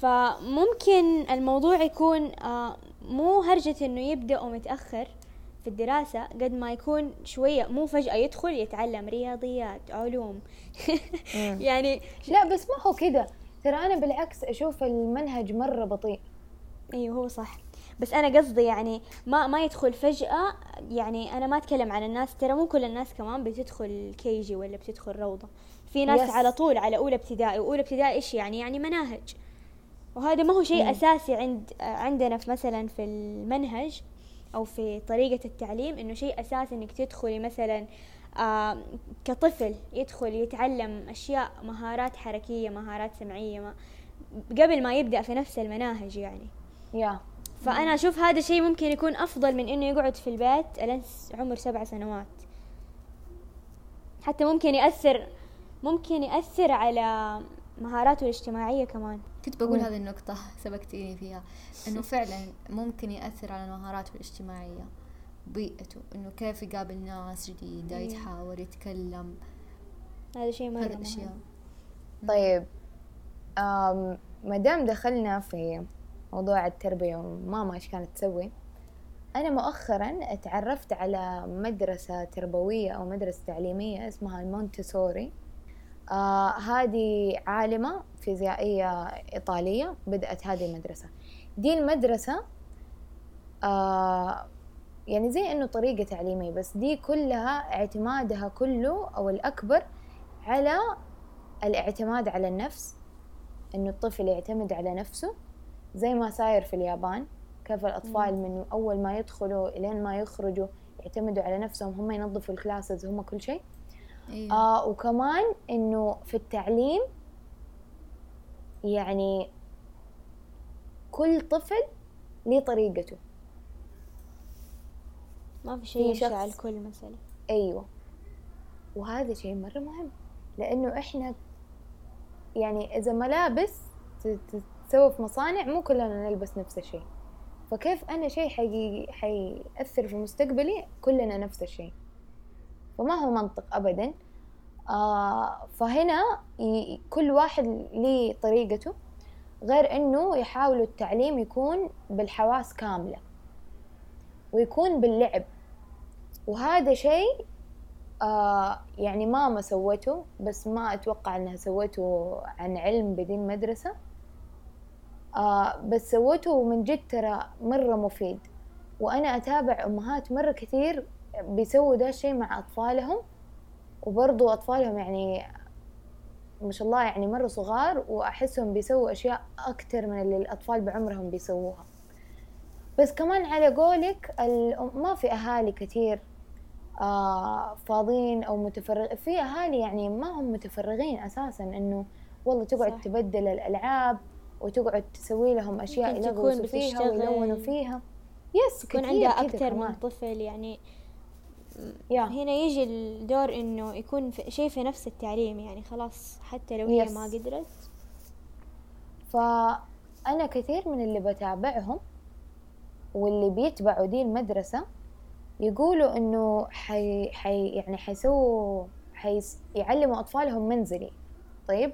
فممكن الموضوع يكون آه، مو هرجة إنه يبدأوا متأخر في الدراسة قد ما يكون شوية مو فجأة يدخل يتعلم رياضيات علوم. يعني لا بس ما هو كذا ترى أنا بالعكس أشوف المنهج مرة بطيء. أيوه هو صح. بس أنا قصدي يعني ما ما يدخل فجأة يعني أنا ما أتكلم عن الناس ترى مو كل الناس كمان بتدخل كيجي ولا بتدخل روضة. في ناس Yes. على طول على أولى ابتدائي وأولى ابتدائي إيش يعني؟ يعني مناهج. وهذا ما هو شيء مم. أساسي عند عندنا في مثلا في المنهج. أو في طريقة التعليم إنه شيء اساسي إنك تدخلي مثلا آه كطفل يدخل يتعلم أشياء مهارات حركية مهارات سمعية ما قبل ما يبدأ في نفس المناهج يعني. يا. فأنا أشوف هذا الشيء ممكن يكون أفضل من إنه يقعد في البيت ألين س- عمر سبع سنوات. حتى ممكن يأثر ممكن يأثر على مهاراته الاجتماعية كمان. كنت بقول. هذه النقطة سبقتيني فيها إنه فعلا ممكن يأثر على مهاراته الاجتماعية بيئته إنه كيف يقابل ناس جديدة. يتحاور يتكلم هذا شيء مرة مهم. طيب ما دام دخلنا في موضوع التربية وماما إيش كانت تسوي أنا مؤخرا تعرفت على مدرسة تربوية أو مدرسة تعليمية اسمها المونتسوري آه هذه عالمة فيزيائية إيطالية بدأت هذه المدرسة. دي المدرسة آه يعني زي إنه طريقة تعليمية بس دي كلها اعتمادها كله أو الأكبر على الاعتماد على النفس إنه الطفل يعتمد على نفسه. زي ما صاير في اليابان كيف الأطفال من أول ما يدخلوا إلين ما يخرجوا يعتمدوا على نفسهم هم ينظفوا الكلاسز هم كل شيء. أيوة. آه وكمان إنه في التعليم يعني كل طفل ليه طريقته. ما في شيء يمشي على الكل مثلا أيوه. وهذا شيء مرة مهم لأنه إحنا يعني إذا ملابس ت- تتسوى في مصانع مو كلنا نلبس نفس الشيء. فكيف أنا شيء حي... حيأثر في مستقبلي؟ كلنا نفس الشيء. فما هو منطق ابدا. آه فهنا. كل واحد ليه طريقته غير إنه يحاولوا التعليم يكون بالحواس كاملة ويكون باللعب. وهذا شيء آه يعني ماما سوته بس ما أتوقع أنها سوته عن علم بدي المدرسة آه بس سوته من جد ترى مرة مفيد. وأنا أتابع أمهات مرة كثير بيسووا ده الشيء مع أطفالهم وبرضو أطفالهم يعني ما شاء الله يعني مرة صغار وأحسهم بيسووا أشياء أكتر من اللي الأطفال بعمرهم بيسووها بس كمان على قولك ال- ما في أهالي كثير آه فاضيين أو متفرغ في أهالي يعني ما هم متفرغين أساسا إنه والله تقعد صح. تبدل الألعاب وتقعد تسوي لهم أشياء تكون يلغوصوا فيها. ويلونوا فيها يس كثير عندها أكثر من. طفل يعني يا. هنا يجي الدور إنه يكون في شيء في نفس التعليم يعني خلاص حتى لو هي Yes. ما قدرت. فأنا كثير من اللي بتابعهم واللي بيتبعوا دي المدرسة يقولوا إنه حي, حي يعني حيسووا حيس يعلموا أطفالهم منزلي. طيب؟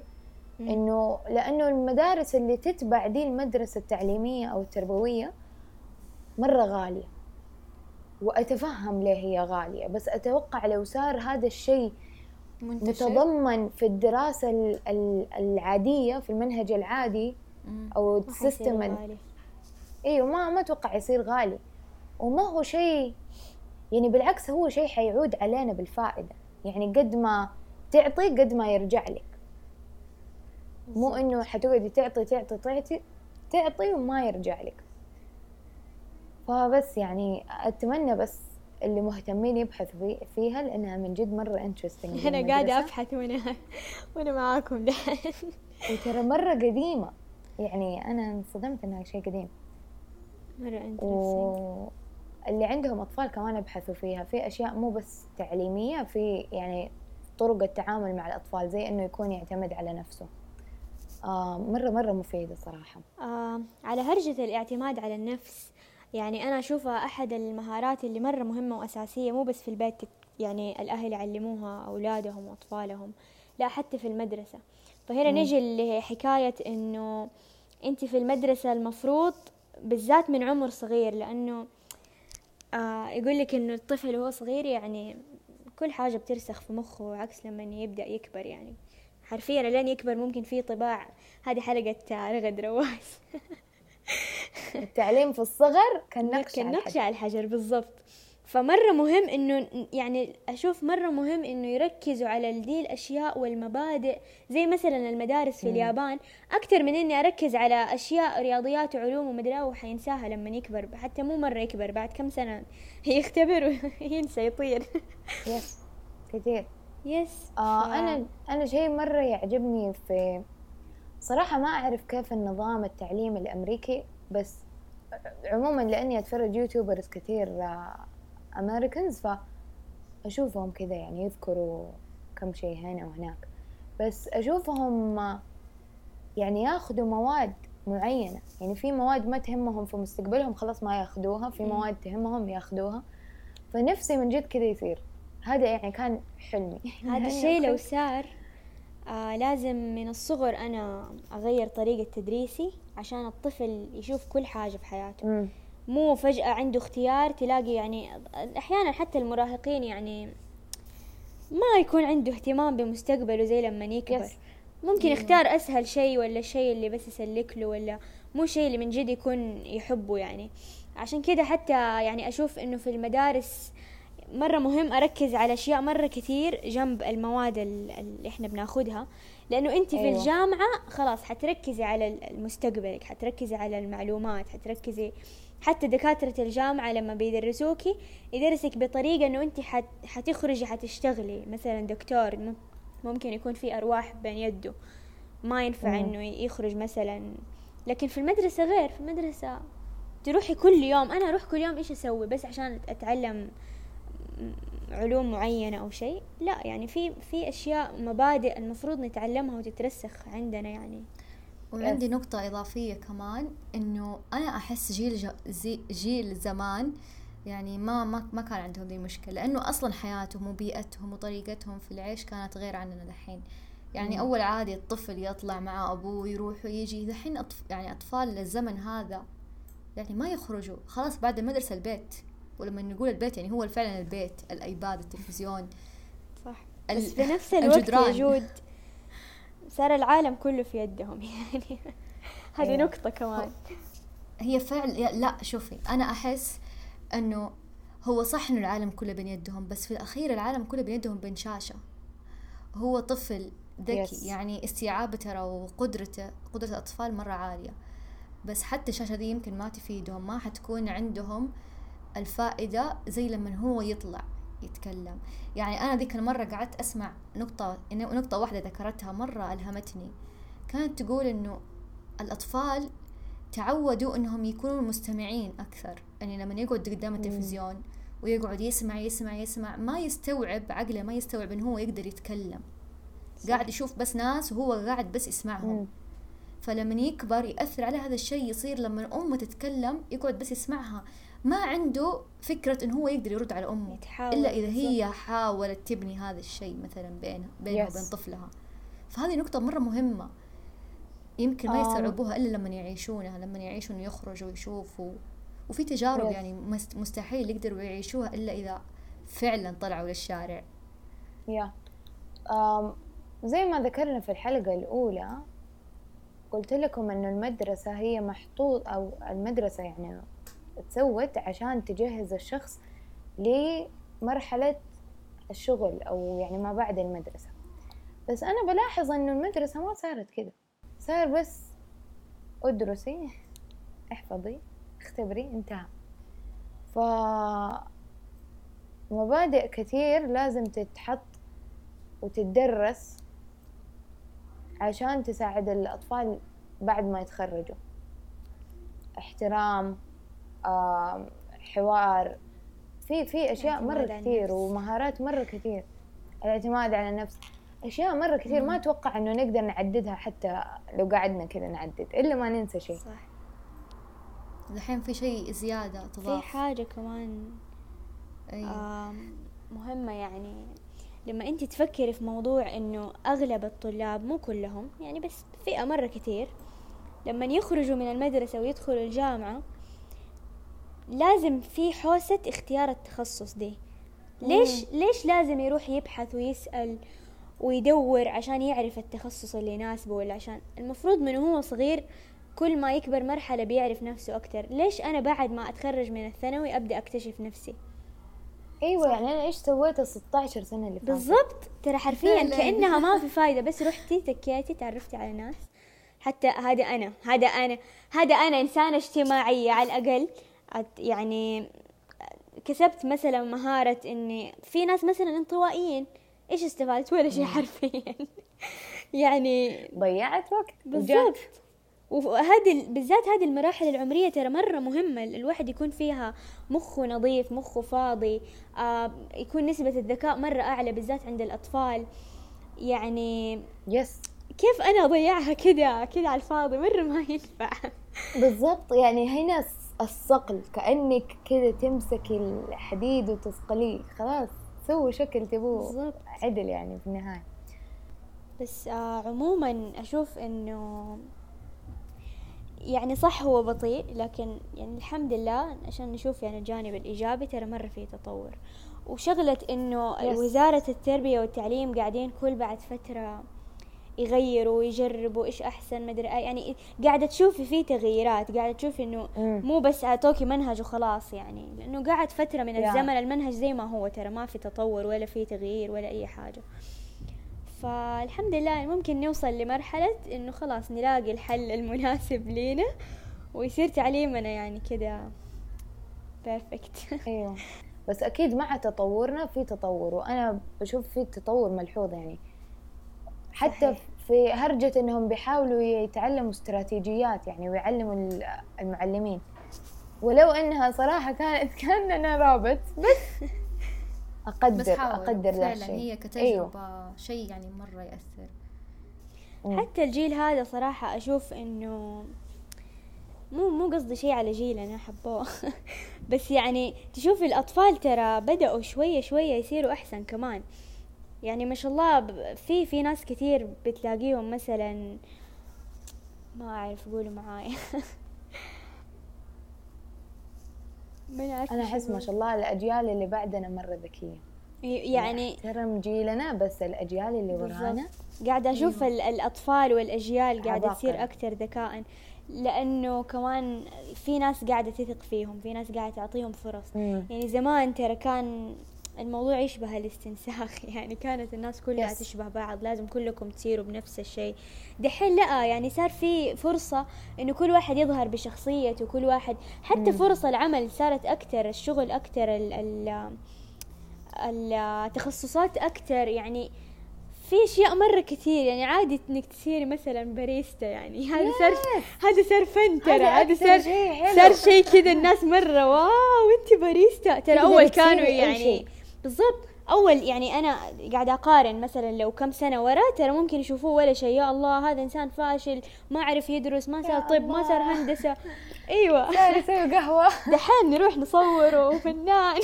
مم. إنه لأنه المدارس اللي تتبع دي المدرسة التعليمية أو التربوية مرة غالية. وأتفهم ليه هي غالية بس أتوقع لو صار هذا الشيء منتشر. متضمن في الدراسة ال- ال- العادية في المنهج العادي حيصير ال system. أيوه ما ما أتوقع يصير غالي. وما هو شيء يعني بالعكس هو شيء حيعود علينا بالفائدة. يعني قد ما تعطي قد ما يرجع لك. مو إنه حتقعدي تعطي تعطي تعطي تعطي وما يرجع لك. فبس يعني أتمنى بس اللي مهتمين يبحثوا في فيها لأنها من جد مرة interesting أنا قاعدة أبحث وأنا وأنا معاكم دحين. وترى مرة قديمة. يعني أنا انصدمت إنها شيء قديم. مرة انترستنج واللي عندهم أطفال كمان يبحثوا فيها. في أشياء مو بس تعليمية في يعني طرق التعامل مع الأطفال زي إنه يكون يعتمد على نفسه. آه مرة مرة مفيدة صراحة. آه على هرجة الاعتماد على النفس يعني أنا أشوفها أحد المهارات اللي مرة مهمة وأساسية مو بس في البيت يعني الأهل يعلموها أولادهم وأطفالهم لا حتى في المدرسة. فهنا. نجي لحكاية إنه أنت في المدرسة المفروض بالذات من عمر صغير لأنه آه يقول لك إنه الطفل وهو صغير يعني كل حاجة بترسخ في مخه عكس لما يبدأ يكبر يعني. حرفيا لين يكبر ممكن في طباع. هذه حلقة رغد رواس التعليم في الصغر كالنقش على كالنقش الحجر. على الحجر بالضبط. فمرة مهم إنه يعني أشوف مرة مهم إنه يركزوا على دي الأشياء والمبادئ زي مثلا المدارس في. اليابان. أكثر من إني أركز على أشياء رياضيات وعلوم ومدري إيه وحينساها لما يكبر حتى مو مرة يكبر بعد كم سنة يختبر وينسى يطير. يس كثير. يس. آه أنا أنا شيء مرة يعجبني في صراحة ما أعرف كيف النظام التعليمي الأمريكي بس عموما لأني أتفرج YouTubers كثير Americans فأشوفهم كذا يعني يذكروا كم شيء هنا وهناك. بس أشوفهم آه، يعني ياخذوا مواد معينة. يعني في مواد ما تهمهم في مستقبلهم خلاص ما ياخذوها. في. مواد تهمهم ياخذوها. فنفسي من جد كذا يصير. هذا يعني كان حلمي. هذا يعني الشيء لو okay. صار آه لازم من الصغر أنا أغير طريقة تدريسي عشان الطفل يشوف كل حاجة في حياته مم. مو فجأة عنده اختيار تلاقي يعني أحيانا حتى المراهقين يعني ما يكون عنده اهتمام بمستقبله زي لما يكبر يس. ممكن. يختار أسهل شيء ولا الشيء اللي بس يسلك له ولا مو شيء اللي من جد يكون يحبه يعني عشان كده حتى يعني أشوف إنه في المدارس مرة مهم أركز على أشياء مرة كثير جنب المواد ال- اللي إحنا بناخدها. لأنه أنت في أيوة. الجامعة خلاص حتركزي على المستقبلك حتركزي على المعلومات حتركزي حتى دكاترة الجامعة لما بيدرسوكي يدرسك بطريقة إنه أنت حت حتخرجي حتشتغلي. مثلا دكتور مم- ممكن يكون في أرواح بين يده. ما ينفع مم. إنه يخرج مثلا. لكن في المدرسة غير في المدرسة تروحي كل يوم. أنا أروح كل يوم إيش أسوي؟ بس عشان أتعلم علوم معينة أو شيء لا يعني في في أشياء مبادئ المفروض نتعلمها وتترسخ عندنا يعني وعندي نقطة إضافية كمان إنه أنا أحس جيل. جيل زمان يعني ما ما ما كان عندهم ذي المشكلة لأنه أصلا حياتهم وبيئتهم وطريقتهم في العيش كانت غير عننا دحين يعني. أول عادي الطفل يطلع مع أبوه يروح ويجي دحين أطف... يعني أطفال الزمن هذا يعني ما يخرجوا خلاص بعد المدرسة البيت ولما نقول البيت يعني هو فعلا البيت الأيباد التلفزيون صح بس في نفس الوقت الجدران. يا جود صار العالم كله في يدهم يعني هذه أيوة. نقطة كمان هي فعل لا شوفي أنا أحس إنه هو صح إنه العالم كله بين يدهم بس في الأخير العالم كله بين يدهم بين شاشة هو طفل ذكي Yes. يعني استيعابه ترى وقدرته قدرة الأطفال مرة عالية بس حتى الشاشة دي يمكن ما تفيدهم ما حتكون عندهم الفائدة زي لما هو يطلع يتكلم. يعني أنا ذيك المرة قعدت أسمع نقطة إنه نقطة واحدة ذكرتها مرة ألهمتني. كانت تقول إنه الأطفال تعودوا إنهم يكونوا مستمعين أكثر. يعني لما يقعد قدام التلفزيون ويقعد يسمع يسمع يسمع ما يستوعب عقله ما يستوعب إنه هو يقدر يتكلم. قاعد يشوف بس ناس وهو قاعد بس يسمعهم. مم. فلما يكبر يأثر على هذا الشيء يصير لما أمه تتكلم يقعد بس يسمعها. ما عنده فكرة إنه هو يقدر يرد على أمه. يتحاول إلا إذا هي حاولت تبني هذا الشيء مثلا بينها بينها Yes. وبين طفلها. فهذه نقطة مرة مهمة. يمكن ما آم. يستوعبوها إلا لما يعيشونها لما يعيشوا إنه يخرجوا ويشوفوا. وفي تجارب Yes. يعني مست- مستحيل يقدروا يعيشوها إلا إذا فعلا طلعوا للشارع. يا زي ما ذكرنا في الحلقة الأولى قلت لكم إنه المدرسة هي محطوط أو المدرسة يعني تسوت عشان تجهز الشخص لمرحلة الشغل أو يعني ما بعد المدرسة. بس أنا بلاحظ إنه المدرسة ما صارت كده. صار بس ادرسي احفظي اختبري انتهى. ف مبادئ كثير لازم تتحط وتتدرس عشان تساعد الأطفال بعد ما يتخرجوا. احترام حوار. في في مرة على كثير. ومهارات مرة كثير. الاعتماد على النفس. أشياء مرة كثير ما أتوقع إنه نقدر نعددها حتى لو قعدنا كذا نعدد إلا ما ننسى شيء. صح. الحين في شيء زيادة في تضاف. حاجة كمان أي. آم، مهمة يعني. لما أنت تفكري في موضوع إنه أغلب الطلاب مو كلهم يعني بس فئة مرة كتير لما يخرجوا من المدرسة ويدخلوا الجامعة لازم في حوسة اختيار التخصص دي. ليش ليش لازم يروح يبحث ويسأل ويدور عشان يعرف التخصص اللي يناسبه ولا عشان المفروض من هو صغير كل ما يكبر مرحلة بيعرف نفسه أكتر. ليش أنا بعد ما أتخرج من الثانوي أبدأ أكتشف نفسي؟ أيوة يعني أنا إيش سويت ال 16 سنة اللي فاتت؟ بالضبط. ترى حرفيا. كأنها ما في فايدة بس رحتي تكيتي تعرفتي على ناس. حتى هذا أنا هذا أنا هذا أنا إنسانة اجتماعية على الأقل. أت- يعني كسبت مثلا مهارة إني في ناس مثلا انطوائيين. إيش استفدت ولا شيء حرفيا. يعني ضيعت وقت. بالضبط. وهذه ال- بالذات هذه المراحل العمرية ترى مرة مهمة. ال- الواحد يكون فيها مخه نظيف مخه فاضي آه يكون نسبة الذكاء مرة أعلى بالذات عند الأطفال. يعني يس كيف أنا أضيعها كذا كذا على الفاضي؟ مرة ما ينفع. بالضبط. يعني هنا الصقل كأنك كذا تمسكي الحديد وتصقليه خلاص سووا شكل تبوه. عدل يعني في النهاية بس آه عموما أشوف إنه يعني صح هو بطيء لكن يعني الحمد لله عشان نشوف يعني الجانب الإيجابي ترى مرة في تطور وشغلة إنه Yes. وزارة التربية والتعليم قاعدين كل بعد فترة يغيروا ويجربوا إيش أحسن مدري اي يعني قاعدة تشوفي في تغييرات قاعدة تشوفي إنه. مو بس أعطوكي منهج وخلاص يعني لأنه قاعد فترة من. الزمن المنهج زي ما هو ترى ما في تطور ولا في تغيير ولا أي حاجة فالحمد لله ممكن نوصل لمرحلة إنه خلاص نلاقي الحل المناسب لينا ويصير تعليمنا يعني كده بيرفكت أيوه بس أكيد مع تطورنا في تطور وأنا بشوف في تطور ملحوظ يعني حتى صحيح. في هرجة إنهم بيحاولوا يتعلموا استراتيجيات يعني ويعلموا ال- المعلمين ولو إنها صراحة كانت كأننا رابط بس بس أقدر حاول أقدر ذا فعلا الشيء هي كتجربة أيوة. شيء يعني مرة يأثر مم. حتى الجيل هذا صراحة أشوف إنه مو مو قصدي شيء على جيلنا حبوه بس يعني تشوف الأطفال ترى بدأوا شوية شوية يصيروا أحسن كمان يعني ما شاء الله في في ناس كثير بتلاقيهم مثلا ما أعرف قولوا معاي أعرف أنا أحس ما. شاء الله الأجيال اللي بعدنا مرة ذكية يعني ترى جيلنا بس الأجيال اللي ورانا بالضبط. قاعدة أشوف ال- الأطفال والأجيال قاعدة عباقرة. تصير أكثر ذكاء لأنه كمان في ناس قاعدة تثق فيهم في ناس قاعدة تعطيهم فرص مم. يعني زمان ترى كان الموضوع يشبه الاستنساخ. يعني كانت الناس كلها Yes. تشبه بعض لازم كلكم تصيروا بنفس الشيء. دحين لا يعني صار في فرصة إنه كل واحد يظهر بشخصيته كل واحد حتى فرص العمل صارت أكثر الشغل أكثر ال ال التخصصات أكثر يعني في أشياء مرة كثير. يعني عادي إنك تصيري مثلا باريستا يعني هذا صار هذا صار فن ترى. هذا صار. صار شيء كذا الناس مرة واو أنت باريستا ترى أول كانوا يعني. بالضبط. أول يعني أنا قاعدة أقارن مثلا لو كم سنة ورا ترى ممكن يشوفوه ولا شيء. يا الله هذا إنسان فاشل ما عرف يدرس ما صار طب ما صار. هندسة. أيوه. صار يسوي قهوة. دحين نروح نصوره وفنان.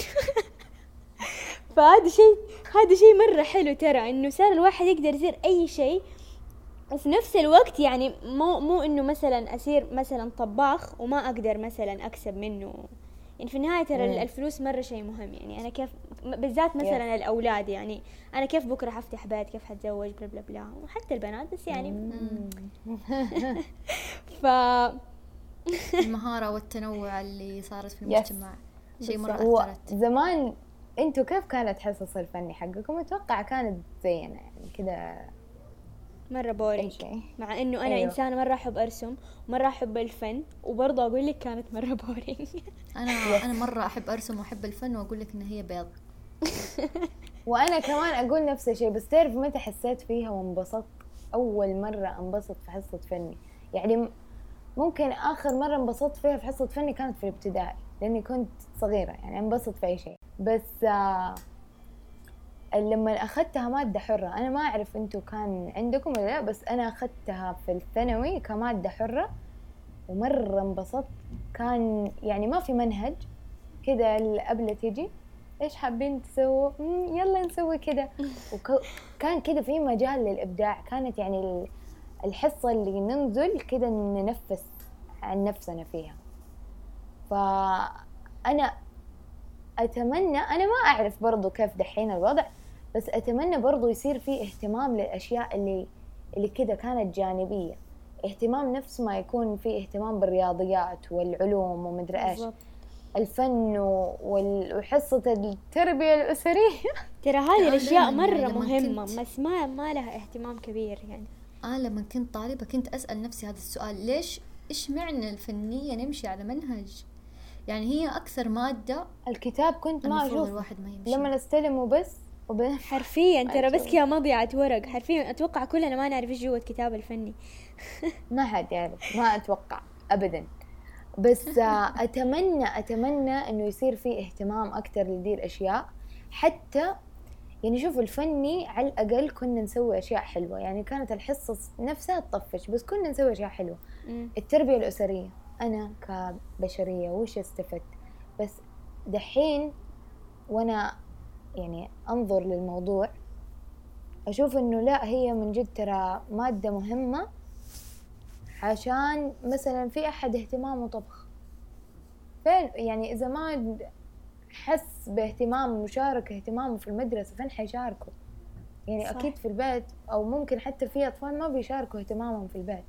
فهذا شيء هذا شيء مرة حلو ترى إنه صار الواحد يقدر يصير أي شيء. وفي نفس الوقت يعني مو مو إنه مثلا أصير مثلا طباخ وما أقدر مثلا أكسب منه. يعني في النهاية ترى مم. الفلوس مرة شيء مهم. يعني أنا كيف بالذات مثلا الأولاد يعني أنا كيف بكرة حفتح بيت كيف حتزوج بلا بلا بلا وحتى البنات بس يعني ف المهارة والتنوع اللي صارت في Yes. المجتمع شيء مرة هو أثرت. زمان أنتوا كيف كانت حصص الفني حقكم؟ أتوقع كانت زينا يعني كذا مرة boring مع إنه أنا أيوه. إنسانة مرة أحب أرسم ومره أحب الفن وبرضه أقول لك كانت مرة boring أنا أنا مرة أحب أرسم وأحب الفن وأقول لك إن هي بيض. وأنا كمان أقول نفس الشيء بس تعرف متى حسيت فيها وانبسطت؟ أول مرة انبسط في حصة فني. يعني ممكن آخر مرة انبسطت فيها في حصة فني كانت في الابتدائي لأني كنت صغيرة يعني انبسط في أي شيء. بس آه لما أخذتها مادة حرة أنا ما أعرف أنتوا كان عندكم ولا لا بس أنا أخذتها في الثانوي كمادة حرة ومرة انبسطت. كان يعني ما في منهج كذا الأبلة تيجي إيش حابين تسووا؟ يلا نسوي كذا وكان كذا في مجال للإبداع كانت يعني ال- الحصة اللي ننزل كذا ننفس عن نفسنا فيها. فأنا أتمنى أنا ما أعرف برضو كيف دحين الوضع بس أتمنى برضو يصير في اهتمام للأشياء اللي اللي كذا كانت جانبية. اهتمام نفس ما يكون في اهتمام بالرياضيات والعلوم ومدري إيش. الفن وحصة التربية الأسرية. ترى هذه يعني لما مهمة كنت- بس ما ما لها اهتمام كبير يعني. أنا لما كنت طالبة كنت أسأل نفسي هذا السؤال ليش إيش معنى الفنية نمشي على منهج؟ يعني هي أكثر مادة الكتاب كنت ما أشوف. الواحد ما يمشي. لما استلمه بس وب... حرفيا ترى بس. كذا مضيعة ورق. حرفيا أتوقع كلنا ما نعرف إيش جوا الكتاب الفني. ما حد يعرف ما أتوقع أبدا. بس آه، أتمنى أتمنى إنه يصير في اهتمام أكتر لدي الأشياء. حتى يعني شوف الفني على الأقل كنا نسوي أشياء حلوة. يعني كانت الحصص نفسها تطفش بس كنا نسوي أشياء حلوة. مم. التربية الأسرية. أنا كبشرية وش استفدت؟ بس دحين وأنا يعني أنظر للموضوع أشوف إنه لا هي من جد ترى مادة مهمة عشان مثلا في أحد اهتمامه طبخ فين؟ يعني إذا ما حس باهتمام مشاركة اهتمامه في المدرسة فين حيشاركه؟ يعني صح. أكيد في البيت أو ممكن حتى في أطفال ما بيشاركوا اهتمامهم في البيت.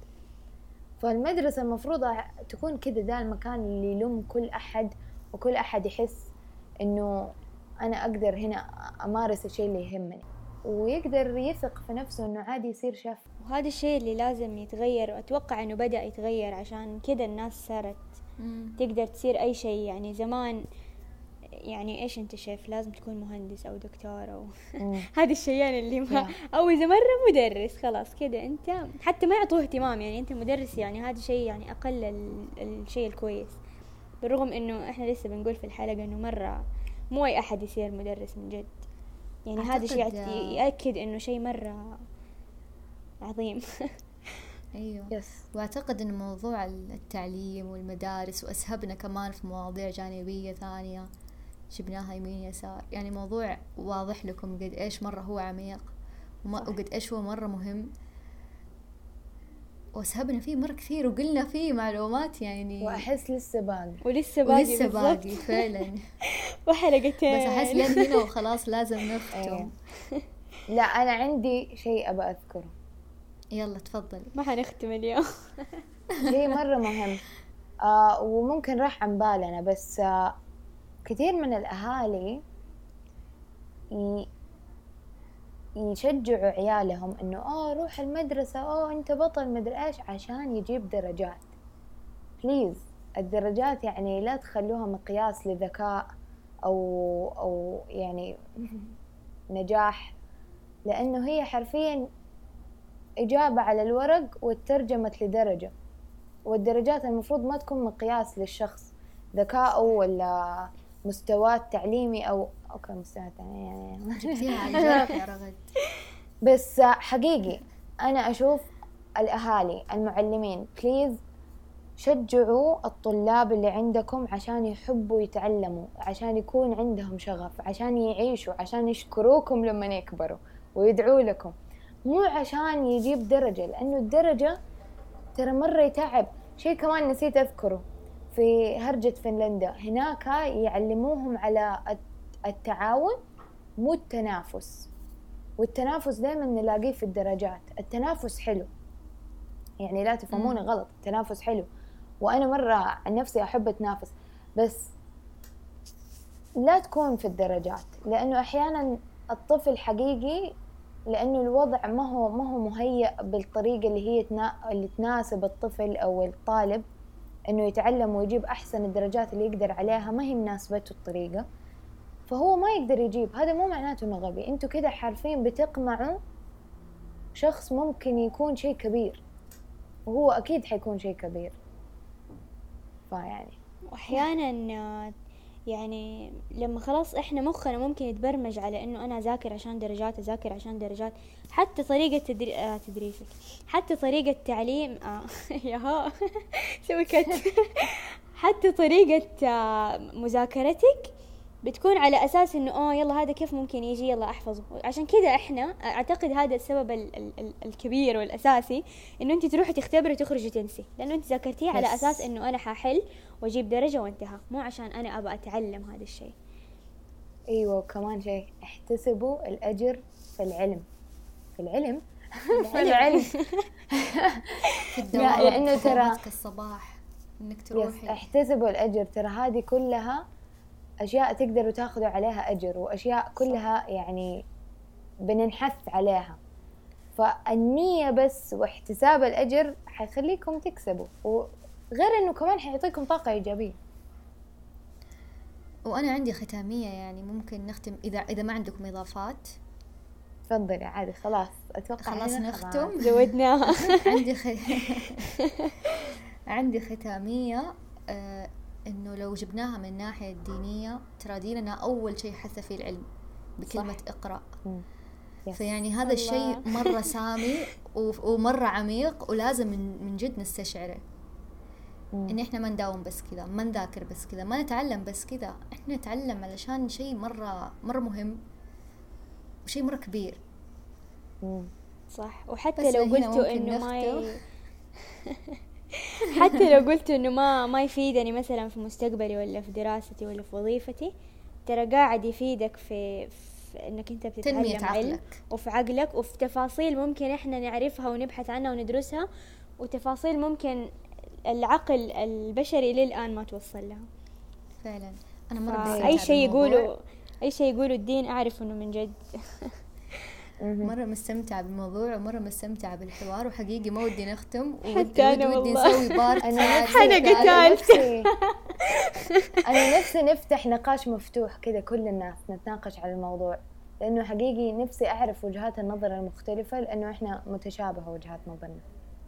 فالمدرسة المفروض تكون كذا ده المكان اللي يلم كل أحد وكل أحد يحس إنه أنا أقدر هنا أمارس الشيء اللي يهمني. ويقدر يثق في نفسه إنه عادي يصير شيف. وهذا الشيء اللي لازم يتغير وأتوقع إنه بدأ يتغير عشان كذا الناس صارت مم. تقدر تصير أي شيء. يعني زمان يعني إيش أنت شيف؟ لازم تكون مهندس أو دكتور أو هذه الشيئين اللي ما Yeah. أو إذا مرة مدرس خلاص كذا أنت حتى ما يعطوه اهتمام. يعني أنت مدرس يعني هذا شيء يعني أقل ال- الشيء الكويس. بالرغم إنه إحنا لسه بنقول في الحلقة إنه مرة مو أي أحد يصير مدرس من جد. يعني هذا الشيء أعتقد- يعت- يأكد إنه شيء مرة عظيم. أيوه. يس وأعتقد إن موضوع التعليم والمدارس وأسهبنا كمان في مواضيع جانبية ثانية جبناها يمين يسار. يعني موضوع واضح لكم قد إيش مرة هو عميق وما. وقد إيش هو مرة مهم. واسهبنا فيه مرة كثير وقلنا فيه معلومات يعني. وأحس لسه باقي. ولسه باقي ولسه. باقي فعلا. وحلقتين بس أحس لين هنا وخلاص لازم نختم أيوة. لا أنا عندي شيء أبى أذكره. يلا تفضلي. ما حنختم اليوم. شيء مرة مهم. آه وممكن راح عن بالنا بس آه كثير من الأهالي ي- يشجعوا عيالهم إنه آه روح المدرسة آه أنت بطل مدري إيش؟ عشان يجيب درجات. بليز الدرجات يعني لا تخلوها مقياس لذكاء أو أو يعني نجاح لأنه هي حرفيا إجابة على الورق وترجمت لدرجة. والدرجات المفروض ما تكون مقياس للشخص ذكائه ولا مستواه التعليمي أو okay مستوى التعليمي جبتيها على الجرح يا رغد. بس حقيقي أنا أشوف الأهالي المعلمين please شجعوا الطلاب اللي عندكم عشان يحبوا يتعلموا عشان يكون عندهم شغف عشان يعيشوا عشان يشكروكم لما يكبروا ويدعوا لكم. مو عشان يجيب درجة لأنه الدرجة ترى مرة يتعب. شيء كمان نسيت أذكره في هرجة فنلندا. هناك يعلموهم على التعاون مو التنافس. والتنافس دائما نلاقيه في الدرجات. التنافس حلو. يعني لا تفهموني. غلط. التنافس حلو. وأنا مرة عن نفسي أحب أتنافس. بس لا تكون في الدرجات. لأنه أحيانا الطفل حقيقي لأنه الوضع ما هو ما هو مهيأ بالطريقة اللي هي تنا... اللي تناسب الطفل أو الطالب. إنه يتعلم ويجيب أحسن الدرجات اللي يقدر عليها. ما هي مناسبته الطريقة. فهو ما يقدر يجيب. هذا مو معناته إنه غبي. أنتوا كده حرفيا بتقمعوا شخص ممكن يكون شيء كبير. وهو أكيد حيكون شيء كبير. فيعني. وأحيانا يعني لما خلاص إحنا مخنا ممكن يتبرمج على إنه أنا أذاكر عشان درجات أذاكر عشان درجات. حتى طريقة تدري... آه تدريسك. حتى طريقة تعليم آه ياها سوي حتى طريقة آه مذاكرتك بتكون على أساس إنه آه يلا هذا كيف ممكن يجي يلا أحفظه. عشان كذا إحنا أعتقد هذا السبب ال ال ال الكبير والأساسي إنه أنت تروحي تختبري تخرجي تنسي. لأنه أنت ذاكرتيه على. أساس إنه أنا ححل وأجيب درجة وانتهى. مو عشان أنا ابى أتعلم هذا الشيء. إيوه وكمان شيء احتسبوا الأجر في العلم. في العلم؟ في العلم. في الدوام لأنه في ترى- الصباح إنك تروحي. احتسبوا الأجر. ترى هذه كلها أشياء تقدروا تاخذوا عليها أجر وأشياء كلها يعني بننحث عليها. فالنية بس واحتساب الأجر حيخليكم تكسبوا وغير إنه كمان حيعطيكم طاقة إيجابية. وأنا عندي ختامية يعني ممكن نختم إذا إذا ما عندكم إضافات. تفضلي عادي خلاص أتوقع خلاص نختم. زودناها عندي خ... عندي ختامية. آه إنه لو جبناها من الناحية الدينية ترى ديننا أول شيء حث فيه العلم بكلمة اقرأ مم. يس. فيعني هذا. الشيء مرة سامي و- ومرة عميق ولازم من, من جد نستشعره. إن إحنا ما نداوم بس كذا ما نذاكر بس كذا ما نتعلم بس كذا إحنا نتعلم علشان شيء مرة مرة مهم وشيء مرة كبير. صح وحتى لو قلتوا إنه ما ي... حتى لو قلتوا إنه ما ما يفيدني مثلا في مستقبلي ولا في دراستي ولا في وظيفتي ترى قاعد يفيدك في في إنك أنت بتتعلم علم عقلك. وفي عقلك وفي تفاصيل ممكن إحنا نعرفها ونبحث عنها وندرسها وتفاصيل ممكن العقل البشري للآن ما توصل لها. فعلا. مرة فأي مستمتعة شيء. يقولوا أي شيء يقولوا الدين أعرف إنه من جد. مهم. مرة مستمتعة بالموضوع ومرة مستمتعة بالحوار وحقيقي ما ودي نختم حتى ودي أنا ودي. نسوي بارت حنقة أنا تالتة. نفسي نفتح نقاش مفتوح كذا كل الناس نتناقش على الموضوع لأنه حقيقي نفسي أعرف وجهات النظر المختلفة لأنه إحنا متشابهة وجهات نظرنا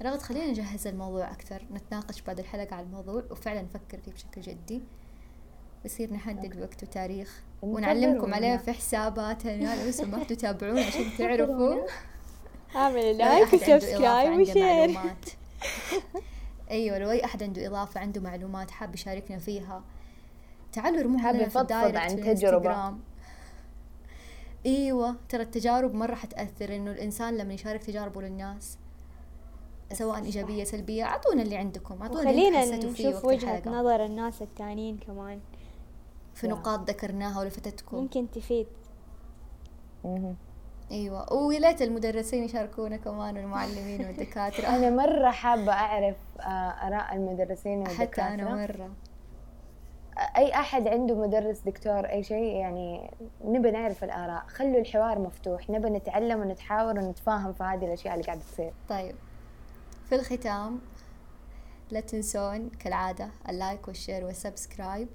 رغد خلينا نجهز الموضوع أكثر نتناقش بعد الحلقة على الموضوع وفعلا نفكر فيه بشكل جدي بصير نحدد وقت وتاريخ. ونعلمكم انتظرونا. عليه في حساباتنا لو سمحتوا تتابعونا عشان تعرفوا. اعمل لو أي like و subscribe و share. أيوه لو أي أحد عنده إضافة عنده معلومات حاب يشاركنا فيها تعالوا ارموها لنا في الدايركت عن في. الإنستغرام. أيوه ترى التجارب مرة حتأثر إنه الإنسان لما يشارك تجاربه للناس سواء إيجابية سلبية أعطونا اللي عندكم أعطونا اللي حسيتوا فيه نشوف وقت وجهة الحلقة. نظر الناس التانيين كمان. في نقاط ذكرناها ولفتتكم ممكن تفيد. أيوه. ويا ليت المدرسين يشاركونا كمان والمعلمين والدكاترة. أنا مرة حابة أعرف آه، آراء المدرسين حتى والدكاترة أنا مرة. أي أحد عنده مدرس دكتور أي شيء يعني نبي نعرف الآراء. خلوا الحوار مفتوح. نبي نتعلم ونتحاور ونتفاهم في هذه الأشياء اللي قاعدة تصير. طيب. في الختام لا تنسون كالعادة ال like وال share وال subscribe.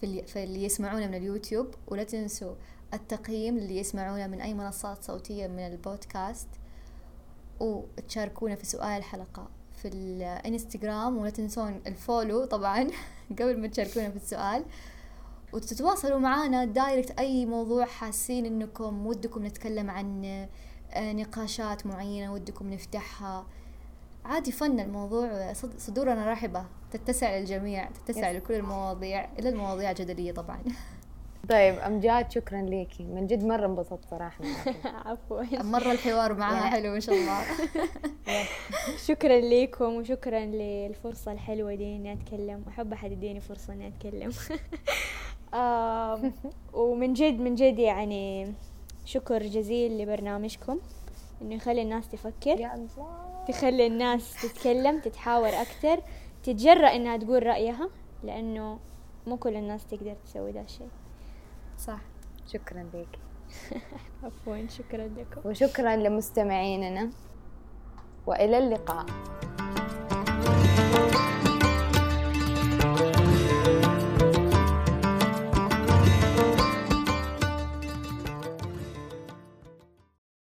في اللي, في اللي يسمعونا من اليوتيوب ولا تنسوا التقييم اللي يسمعونا من أي منصات صوتية من البودكاست وتشاركونا في سؤال الحلقة في الانستغرام ولا تنسون ال follow طبعا قبل ما تشاركونا في السؤال. وتتواصلوا معنا direct أي موضوع حاسين إنكم ودكم نتكلم عن آه، نقاشات معينة ودكم نفتحها. عادي فن الموضوع صد- صدورنا رحبة تتسع للجميع تتسع لكل المواضيع إلا المواضيع الجدلية طبعا. طيب أمجاد شكرا ليكي من جد مرة انبسطت صراحة. عفوا. مرة الحوار معها حلو ما شاء الله. شكرا لكم وشكرا للفرصة الحلوة دي إني أتكلم. أحب أحد يديني فرصة إني أتكلم. ومن جد من جد يعني شكر جزيل لبرنامجكم. إنه يخلي الناس تفكر. يا الله. تخلي الناس تتكلم تتحاور أكتر تتجرأ إنها تقول رأيها لأنه مو كل الناس تقدر تسوي ذا الشيء. صح. شكرا ليكي عفوا شكرا لكم. وشكرا لمستمعيننا. وإلى اللقاء.